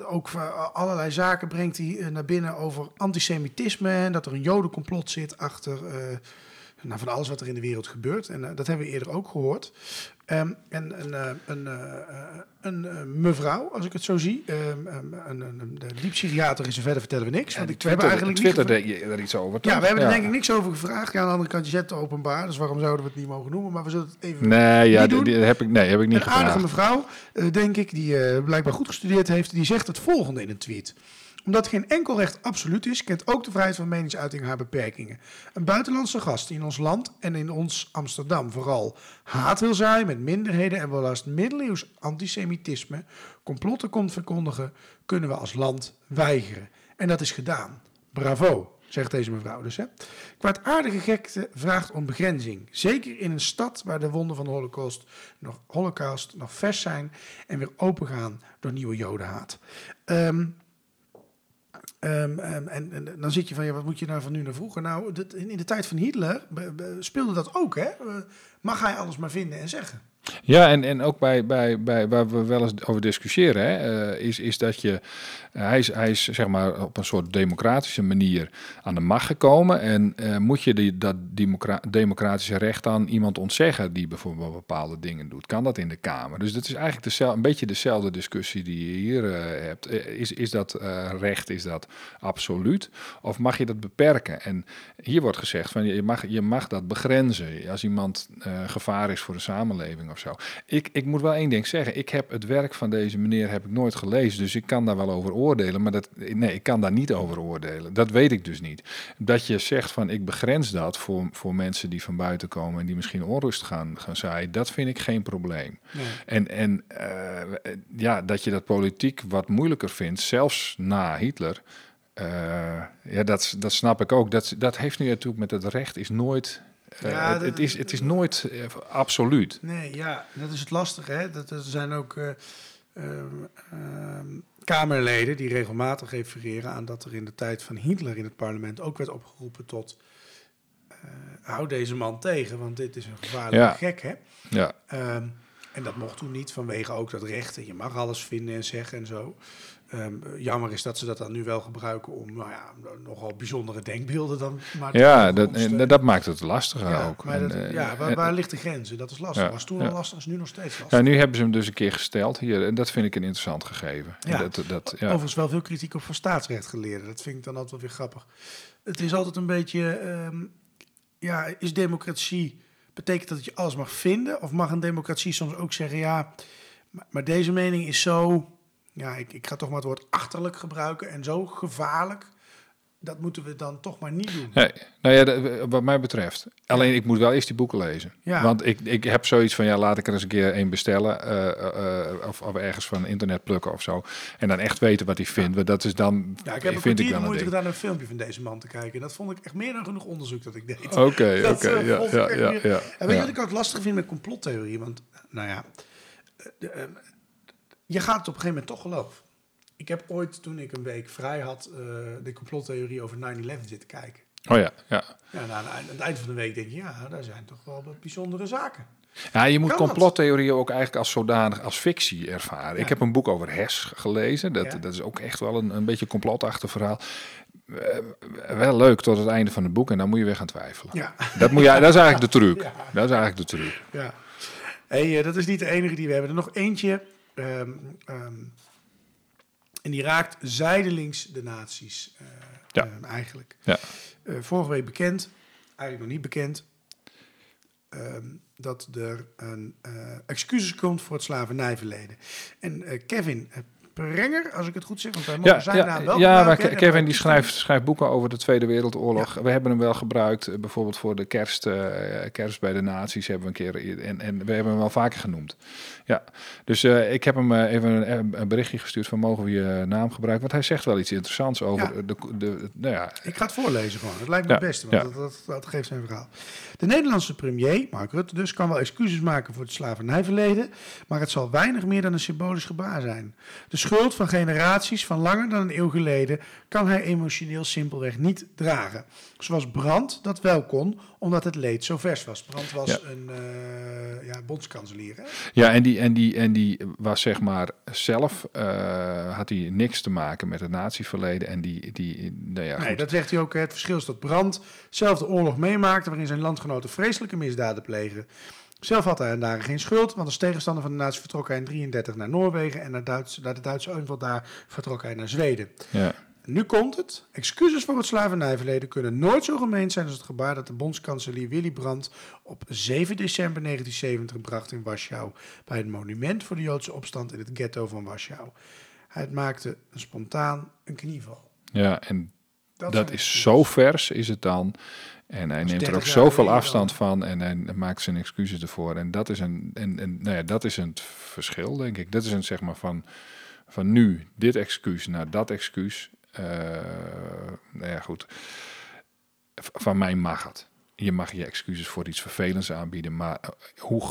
ook allerlei zaken brengt hij naar binnen over antisemitisme. En dat er een jodencomplot zit achter nou, van alles wat er in de wereld gebeurt. En eh, dat hebben we eerder ook gehoord. Ehm, en een, eh, een, eh, een eh, mevrouw, als ik het zo zie. ehm, een, een, een, de is er verder vertellen we niks. want ik, hebben eigenlijk niet Twitter gevra- deed je er iets over. ja, we hebben er denk ik niks over gevraagd. Ja, aan de andere kant, je zet het openbaar. Dus waarom zouden we het niet mogen noemen? Maar we zullen het even Nee, ja, die, heb ik, nee, heb ik niet een aardige gevraagd. mevrouw, denk ik, die blijkbaar goed gestudeerd heeft, die zegt het volgende in een tweet. Omdat geen enkel recht absoluut is, kent ook de vrijheid van meningsuiting haar beperkingen. Een buitenlandse gast die in ons land en in ons Amsterdam vooral haat wil zaaien met minderheden en welast middeleeuws antisemitisme, complotten komt verkondigen, kunnen we als land weigeren. En dat is gedaan. Bravo, zegt deze mevrouw dus. Hè. Kwaadaardige gekte vraagt om begrenzing. Zeker in een stad waar de wonden van de holocaust nog, holocaust nog vers zijn en weer opengaan door nieuwe jodenhaat. Ehm, ehm, ehm, en, dan zit je van, ja, wat moet je nou van nu naar vroeger? Nou, dit- in, de tijd van Hitler speelde dat ook, hè? Eh, mag hij alles maar vinden en zeggen? Ja, en, en ook bij, bij, bij waar we wel eens over discussiëren, hè, eh, is, is dat je. eh, hij, is, hij is zeg maar op een soort democratische manier aan de macht gekomen. En eh, moet je die, dat democra- democratische recht aan iemand ontzeggen die bijvoorbeeld bepaalde dingen doet? Kan dat in de Kamer? Dus dat is eigenlijk dezelfde, een beetje dezelfde discussie die je hier hebt. Is, is dat recht, is dat absoluut? Of mag je dat beperken? En hier wordt gezegd van je mag, je mag dat begrenzen als iemand gevaar is voor de samenleving of zo. Ik, ik moet wel één ding zeggen. Ik heb het werk van deze meneer heb ik nooit gelezen, dus ik kan daar wel over oordelen. Maar dat, nee, ik kan daar niet over oordelen. Dat weet ik dus niet. Dat je zegt van ik begrens dat voor, voor mensen die van buiten komen en die misschien onrust gaan, gaan zaaien, dat vind ik geen probleem. En, en eh, ja, dat je dat politiek wat moeilijker vindt, zelfs na Hitler. eh, ja, dat, dat snap ik ook. Dat, dat heeft nu natuurlijk met het recht is nooit. Eh, Ja, het, is, het is nooit eh, absoluut. Nee, ja, dat is het lastige. Hè? Dat, er zijn ook eh, ehm, ehm, Kamerleden die regelmatig refereren aan dat er in de tijd van Hitler in het parlement ook werd opgeroepen tot eh hou deze man tegen, want dit is een gevaarlijke Ja. gek. Hè? Ja, Ehm, En dat mocht toen niet, vanwege ook dat recht. En je mag alles vinden en zeggen en zo. Ehm, jammer is dat ze dat dan nu wel gebruiken om nou ja, nogal bijzondere denkbeelden dan maar Ja, dat, en dat maakt het lastiger ja, ook. maar dat- eh, ja, waar, ligt de grenzen? Dat is lastig. Ja, was toen ja. al lastig, is nu nog steeds lastig. ja, nu hebben ze hem dus een keer gesteld hier. En dat vind ik een interessant gegeven. En Ja. Dat, dat, ja. Overigens wel veel kritiek op van staatsrechtgeleerden. Dat vind ik dan altijd wel weer grappig. Het is altijd een beetje... ehm, ja, is democratie... Betekent dat dat je alles mag vinden? Of mag een democratie soms ook zeggen... Ja, maar, maar deze mening is zo... Ja, ik, ik ga toch maar het woord achterlijk gebruiken... en zo gevaarlijk... Dat moeten we dan toch maar niet doen. Nee, nou ja, dat- wat mij betreft. Alleen ik moet wel eerst die boeken lezen. Ja. Want ik, ik heb zoiets van, ja, laat ik er eens een keer een bestellen. eh, eh, of, of ergens van internet plukken of zo. En dan echt weten wat hij vindt. Want dat is dan, Ja, ik heb een vind ik dan een moeite gedaan een filmpje van deze man te kijken. Dat vond ik echt meer dan genoeg onderzoek dat ik deed. Oké, oké, eh, ja, ik ja, ja. En weet je wat ik ook lastig vind met complottheorie? Want, nou ja, de, je gaat het op een gegeven moment toch geloven. Ik heb ooit, toen ik een week vrij had, eh, de complottheorie over 9-11 zitten kijken. Oh ja, ja. Ja, nou, aan het eind van de week denk je, ja, daar zijn toch wel wat bijzondere zaken. Ja, je moet Kan dat? complottheorieën ook eigenlijk als zodanig als fictie ervaren. Ja. Ik heb een boek over Hess gelezen. Dat, Ja. dat is ook echt wel een, een beetje complotachtig verhaal. Eh, wel leuk tot het einde van het boek en dan moet je weer gaan twijfelen. Ja, Dat, moet je, dat is eigenlijk de truc. Ja. Dat is eigenlijk de truc. ja. Hey, eh, dat is niet de enige die we hebben. Er nog eentje. Ehm, ehm, en die raakt zijdelings de naties eh, Ja. ehm, eigenlijk. Ja. Eh, vorige week bekend, eigenlijk nog niet bekend, dat er een eh, excuses komt voor het slavernijverleden. En Kevin Prenger, als ik het goed zeg, want wij mogen Ja, zijn ja, naam wel ja maar Kevin die schrijft, schrijft boeken over de Tweede Wereldoorlog. We hebben hem wel gebruikt, eh, bijvoorbeeld voor de kerst, eh, kerst bij de naties hebben we een keer. En, en we hebben hem wel vaker genoemd. Ja, dus eh, ik heb hem even een, een berichtje gestuurd van mogen we je naam gebruiken? Want hij zegt wel iets interessants over Ja. de, de, de- nou ja, Ik ga het voorlezen gewoon. Het lijkt me het beste, want dat, dat, dat geeft zijn verhaal. De Nederlandse premier, Mark Rutte dus, kan wel excuses maken voor het slavernijverleden, maar het zal weinig meer dan een symbolisch gebaar zijn. De schuld van generaties van langer dan een eeuw geleden kan hij emotioneel simpelweg niet dragen. Zoals Brandt dat wel kon, omdat het leed zo vers was. Brandt was Ja. een eh, ja, bondskanselier. Hè? Ja, en die, en, die, en die was zeg maar zelf, eh, had hij niks te maken met het natieverleden. En die, die nou ja, Nee, goed. dat zegt hij ook. Het verschil is dat Brandt zelf de oorlog meemaakte... waarin zijn landgenoten vreselijke misdaden plegen. Zelf had hij daar geen schuld, want als tegenstander van de natie vertrok hij in 33 naar Noorwegen... en naar, Duits, naar de Duitse aanval daar vertrok hij naar Zweden. ja. Nu komt het. Excuses voor het slavernijverleden kunnen nooit zo gemeen zijn als het gebaar dat de bondskanselier Willy Brandt op 7 december 1970 bracht in Warschau bij het monument voor de Joodse opstand in het ghetto van Warschau. Hij maakte spontaan een knieval. ja, en dat, is zo vers is het dan. En hij neemt er 30 ook zoveel afstand dan. van en hij maakt zijn excuses ervoor. En dat is een, en, en, nou ja, dat is een verschil, denk ik. Dat is een zeg maar van, van nu dit excuus naar dat excuus. Eh, nou ja, goed. Van mij mag het. Je mag je excuses voor iets vervelends aanbieden, maar eh, hoe,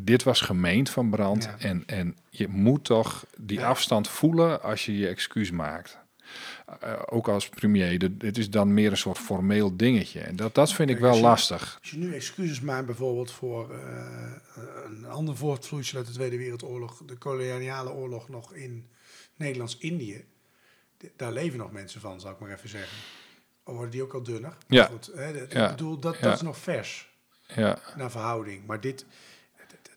dit was gemeend van brand. Ja. En, en je moet toch die Ja. afstand voelen als je je excuus maakt. Eh, ook als premier, dit- dit is dan meer een soort formeel dingetje. En dat, dat vind ik wel als je- lastig. Als je nu excuses maakt bijvoorbeeld voor eh, een ander voortvloeisel uit de Tweede Wereldoorlog, de koloniale oorlog nog in Nederlands-Indië, daar leven nog mensen van, zal ik maar even zeggen. Al worden die ook al dunner. Ja. Goed, hè, dat- Ja. Ik bedoel, dat, Ja. dat is nog vers Ja, naar verhouding. Maar dit,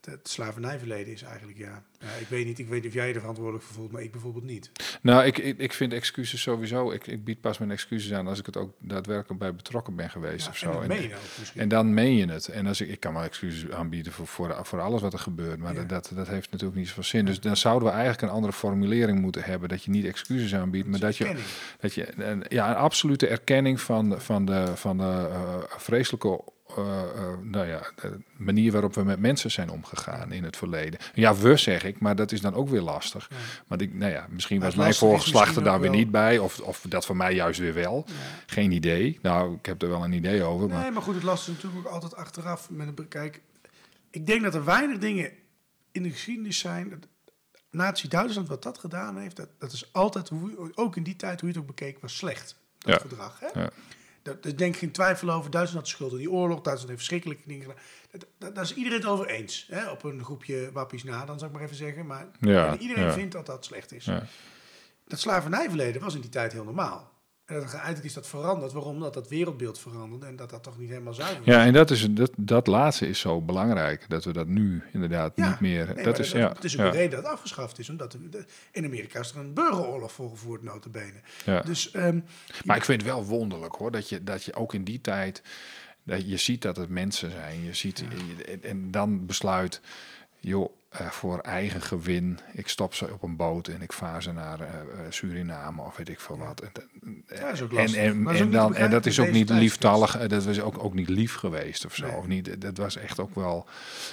het, slavernijverleden is eigenlijk, ja, ja, ik weet niet, ik weet niet of jij je er verantwoordelijk voor voelt, maar ik bijvoorbeeld niet. nou, ik, ik, ik vind excuses sowieso. Ik, ik bied pas mijn excuses aan als ik het ook daadwerkelijk bij betrokken ben geweest Ja, of en zo. dat En- meen je. En dan meen je het. En als ik, ik kan wel excuses aanbieden voor, voor, voor alles wat er gebeurt. Maar Ja. dat, dat heeft natuurlijk niet zoveel zin. Dus dan zouden we eigenlijk een andere formulering moeten hebben. Dat je niet excuses aanbiedt, maar dat je, dat je een, ja, een absolute erkenning van, de- van de, van de eh, vreselijke nou ja, de manier waarop we met mensen zijn omgegaan in het verleden. Ja, we zeg ik, maar dat is dan ook weer lastig. Ja. Want ik, nou ja, misschien Maar was mijn lastige is voorgeslacht er misschien daar weer wel- niet bij. Of, of dat voor mij juist weer wel. Ja. Geen idee. Nou, ik heb er wel een idee over. Maar Nee, maar goed, het lastige is natuurlijk ook altijd achteraf met een bekijk. Ik denk dat er weinig dingen in de geschiedenis zijn. dat- Nazi-Duitsland, wat dat gedaan heeft, dat, dat is altijd, hoe, ook in die tijd, hoe je het ook bekeek, was slecht. Dat Ja. gedrag. Hè? Daar daar denk ik geen twijfel over. Duitsland had de schuld in die oorlog. Duitsland heeft verschrikkelijke dingen gedaan. Daar is iedereen het over eens. Hè? Op een groepje wappies na, dan zou ik maar even zeggen. Maar Ja, iedereen ja. vindt dat dat slecht is. Ja. Dat slavernijverleden was in die tijd heel normaal. En dat, uiteindelijk is dat veranderd. Waarom? Omdat dat wereldbeeld veranderde en dat dat toch niet helemaal zuiver was. Ja, en dat, is, dat, dat laatste is zo belangrijk. Dat we dat nu inderdaad Ja. niet meer... Nee, dat is, ja, het is ook ja, een reden dat het afgeschaft is. Omdat de- in Amerika is er een burgeroorlog voor gevoerd, notabene. ja. Dus ehm, Maar ik vind het wel wonderlijk hoor, dat je, dat je ook in die tijd, dat je ziet dat het mensen zijn. Je ziet, en, en dan besluit, joh, eh, voor eigen gewin, ik stop ze op een boot en ik vaar ze naar eh, eh, Suriname of weet ik veel wat. En, Ja, dat is ook en, lastig. en, dat is dan, en dat is ook niet lieftallig, dat was ook, ook niet lief geweest of zo. Nee. Of niet, dat was echt ook wel,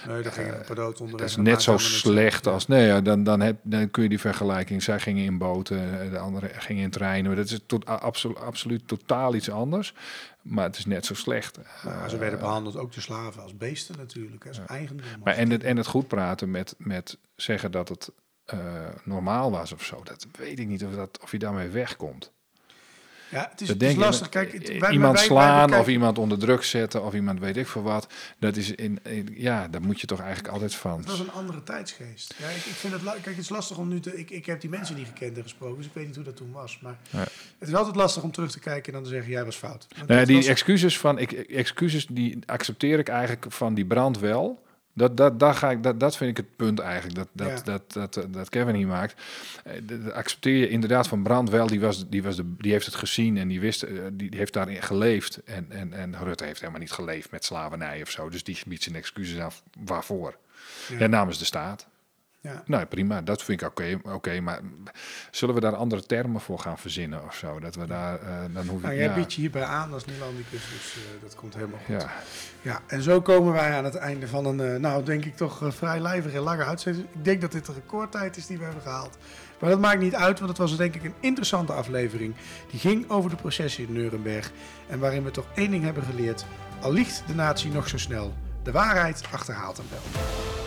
nee, daar ging een onder. dat is net zo slecht als, nee ja, dan, dan, heb, dan kun je die vergelijking, zij gingen in boten, de andere gingen in treinen, maar dat is tot, absoluut totaal iets anders. Maar het is net zo slecht. Nou, ze werden behandeld ook de slaven als beesten natuurlijk, als eigendom. Maar en, het, en het goed praten met, met zeggen dat het eh, normaal was of zo, dat weet ik niet of, dat, of je daarmee wegkomt. Ja, het is, Dat het is lastig. Kijk, het- wij- iemand wij- slaan of iemand onder druk zetten of iemand weet ik veel wat. Dat is in, in- ja, daar moet je toch eigenlijk altijd van. Het was een andere tijdsgeest. Ja, ik, ik vind het, kijk, het is lastig om nu te. Ik, ik heb die mensen niet gekend en gesproken, dus ik weet niet hoe dat toen was. Maar Ja. het is altijd lastig om terug te kijken en dan te zeggen: jij was fout. Nou, die excuses van ik, excuses die accepteer ik eigenlijk van die brand wel. Dat, dat, daar ga ik, dat, dat vind ik het punt eigenlijk, dat, dat, Ja. dat, dat, dat, dat Kevin hier maakt. Eh, dat- dat accepteer je inderdaad van Brand wel, die, was, die, was de, die heeft het gezien en die, wist, eh, die, die heeft daarin geleefd. En, en, en Rutte heeft helemaal niet geleefd met slavernij of zo, dus die biedt zijn excuses af. Waarvoor? Ja. Ja. namens de staat. Ja. Nou, prima, dat vind ik oké. oké, maar zullen we daar andere termen voor gaan verzinnen of zo? Dat we daar, eh, dan hoef ik... Nou, jij ja, biedt je hierbij aan als Nielandicus, dus eh, dat komt helemaal goed. ja. Ja, en zo komen wij aan het einde van een, eh, nou denk ik toch vrij lijvige en lange uitzending. Ik denk dat dit de recordtijd is die we hebben gehaald. Maar dat maakt niet uit, want het was denk ik een interessante aflevering. Die ging over de processen in Nuremberg. En waarin we toch één ding hebben geleerd. Al liegt de natie nog zo snel, de waarheid achterhaalt hem wel.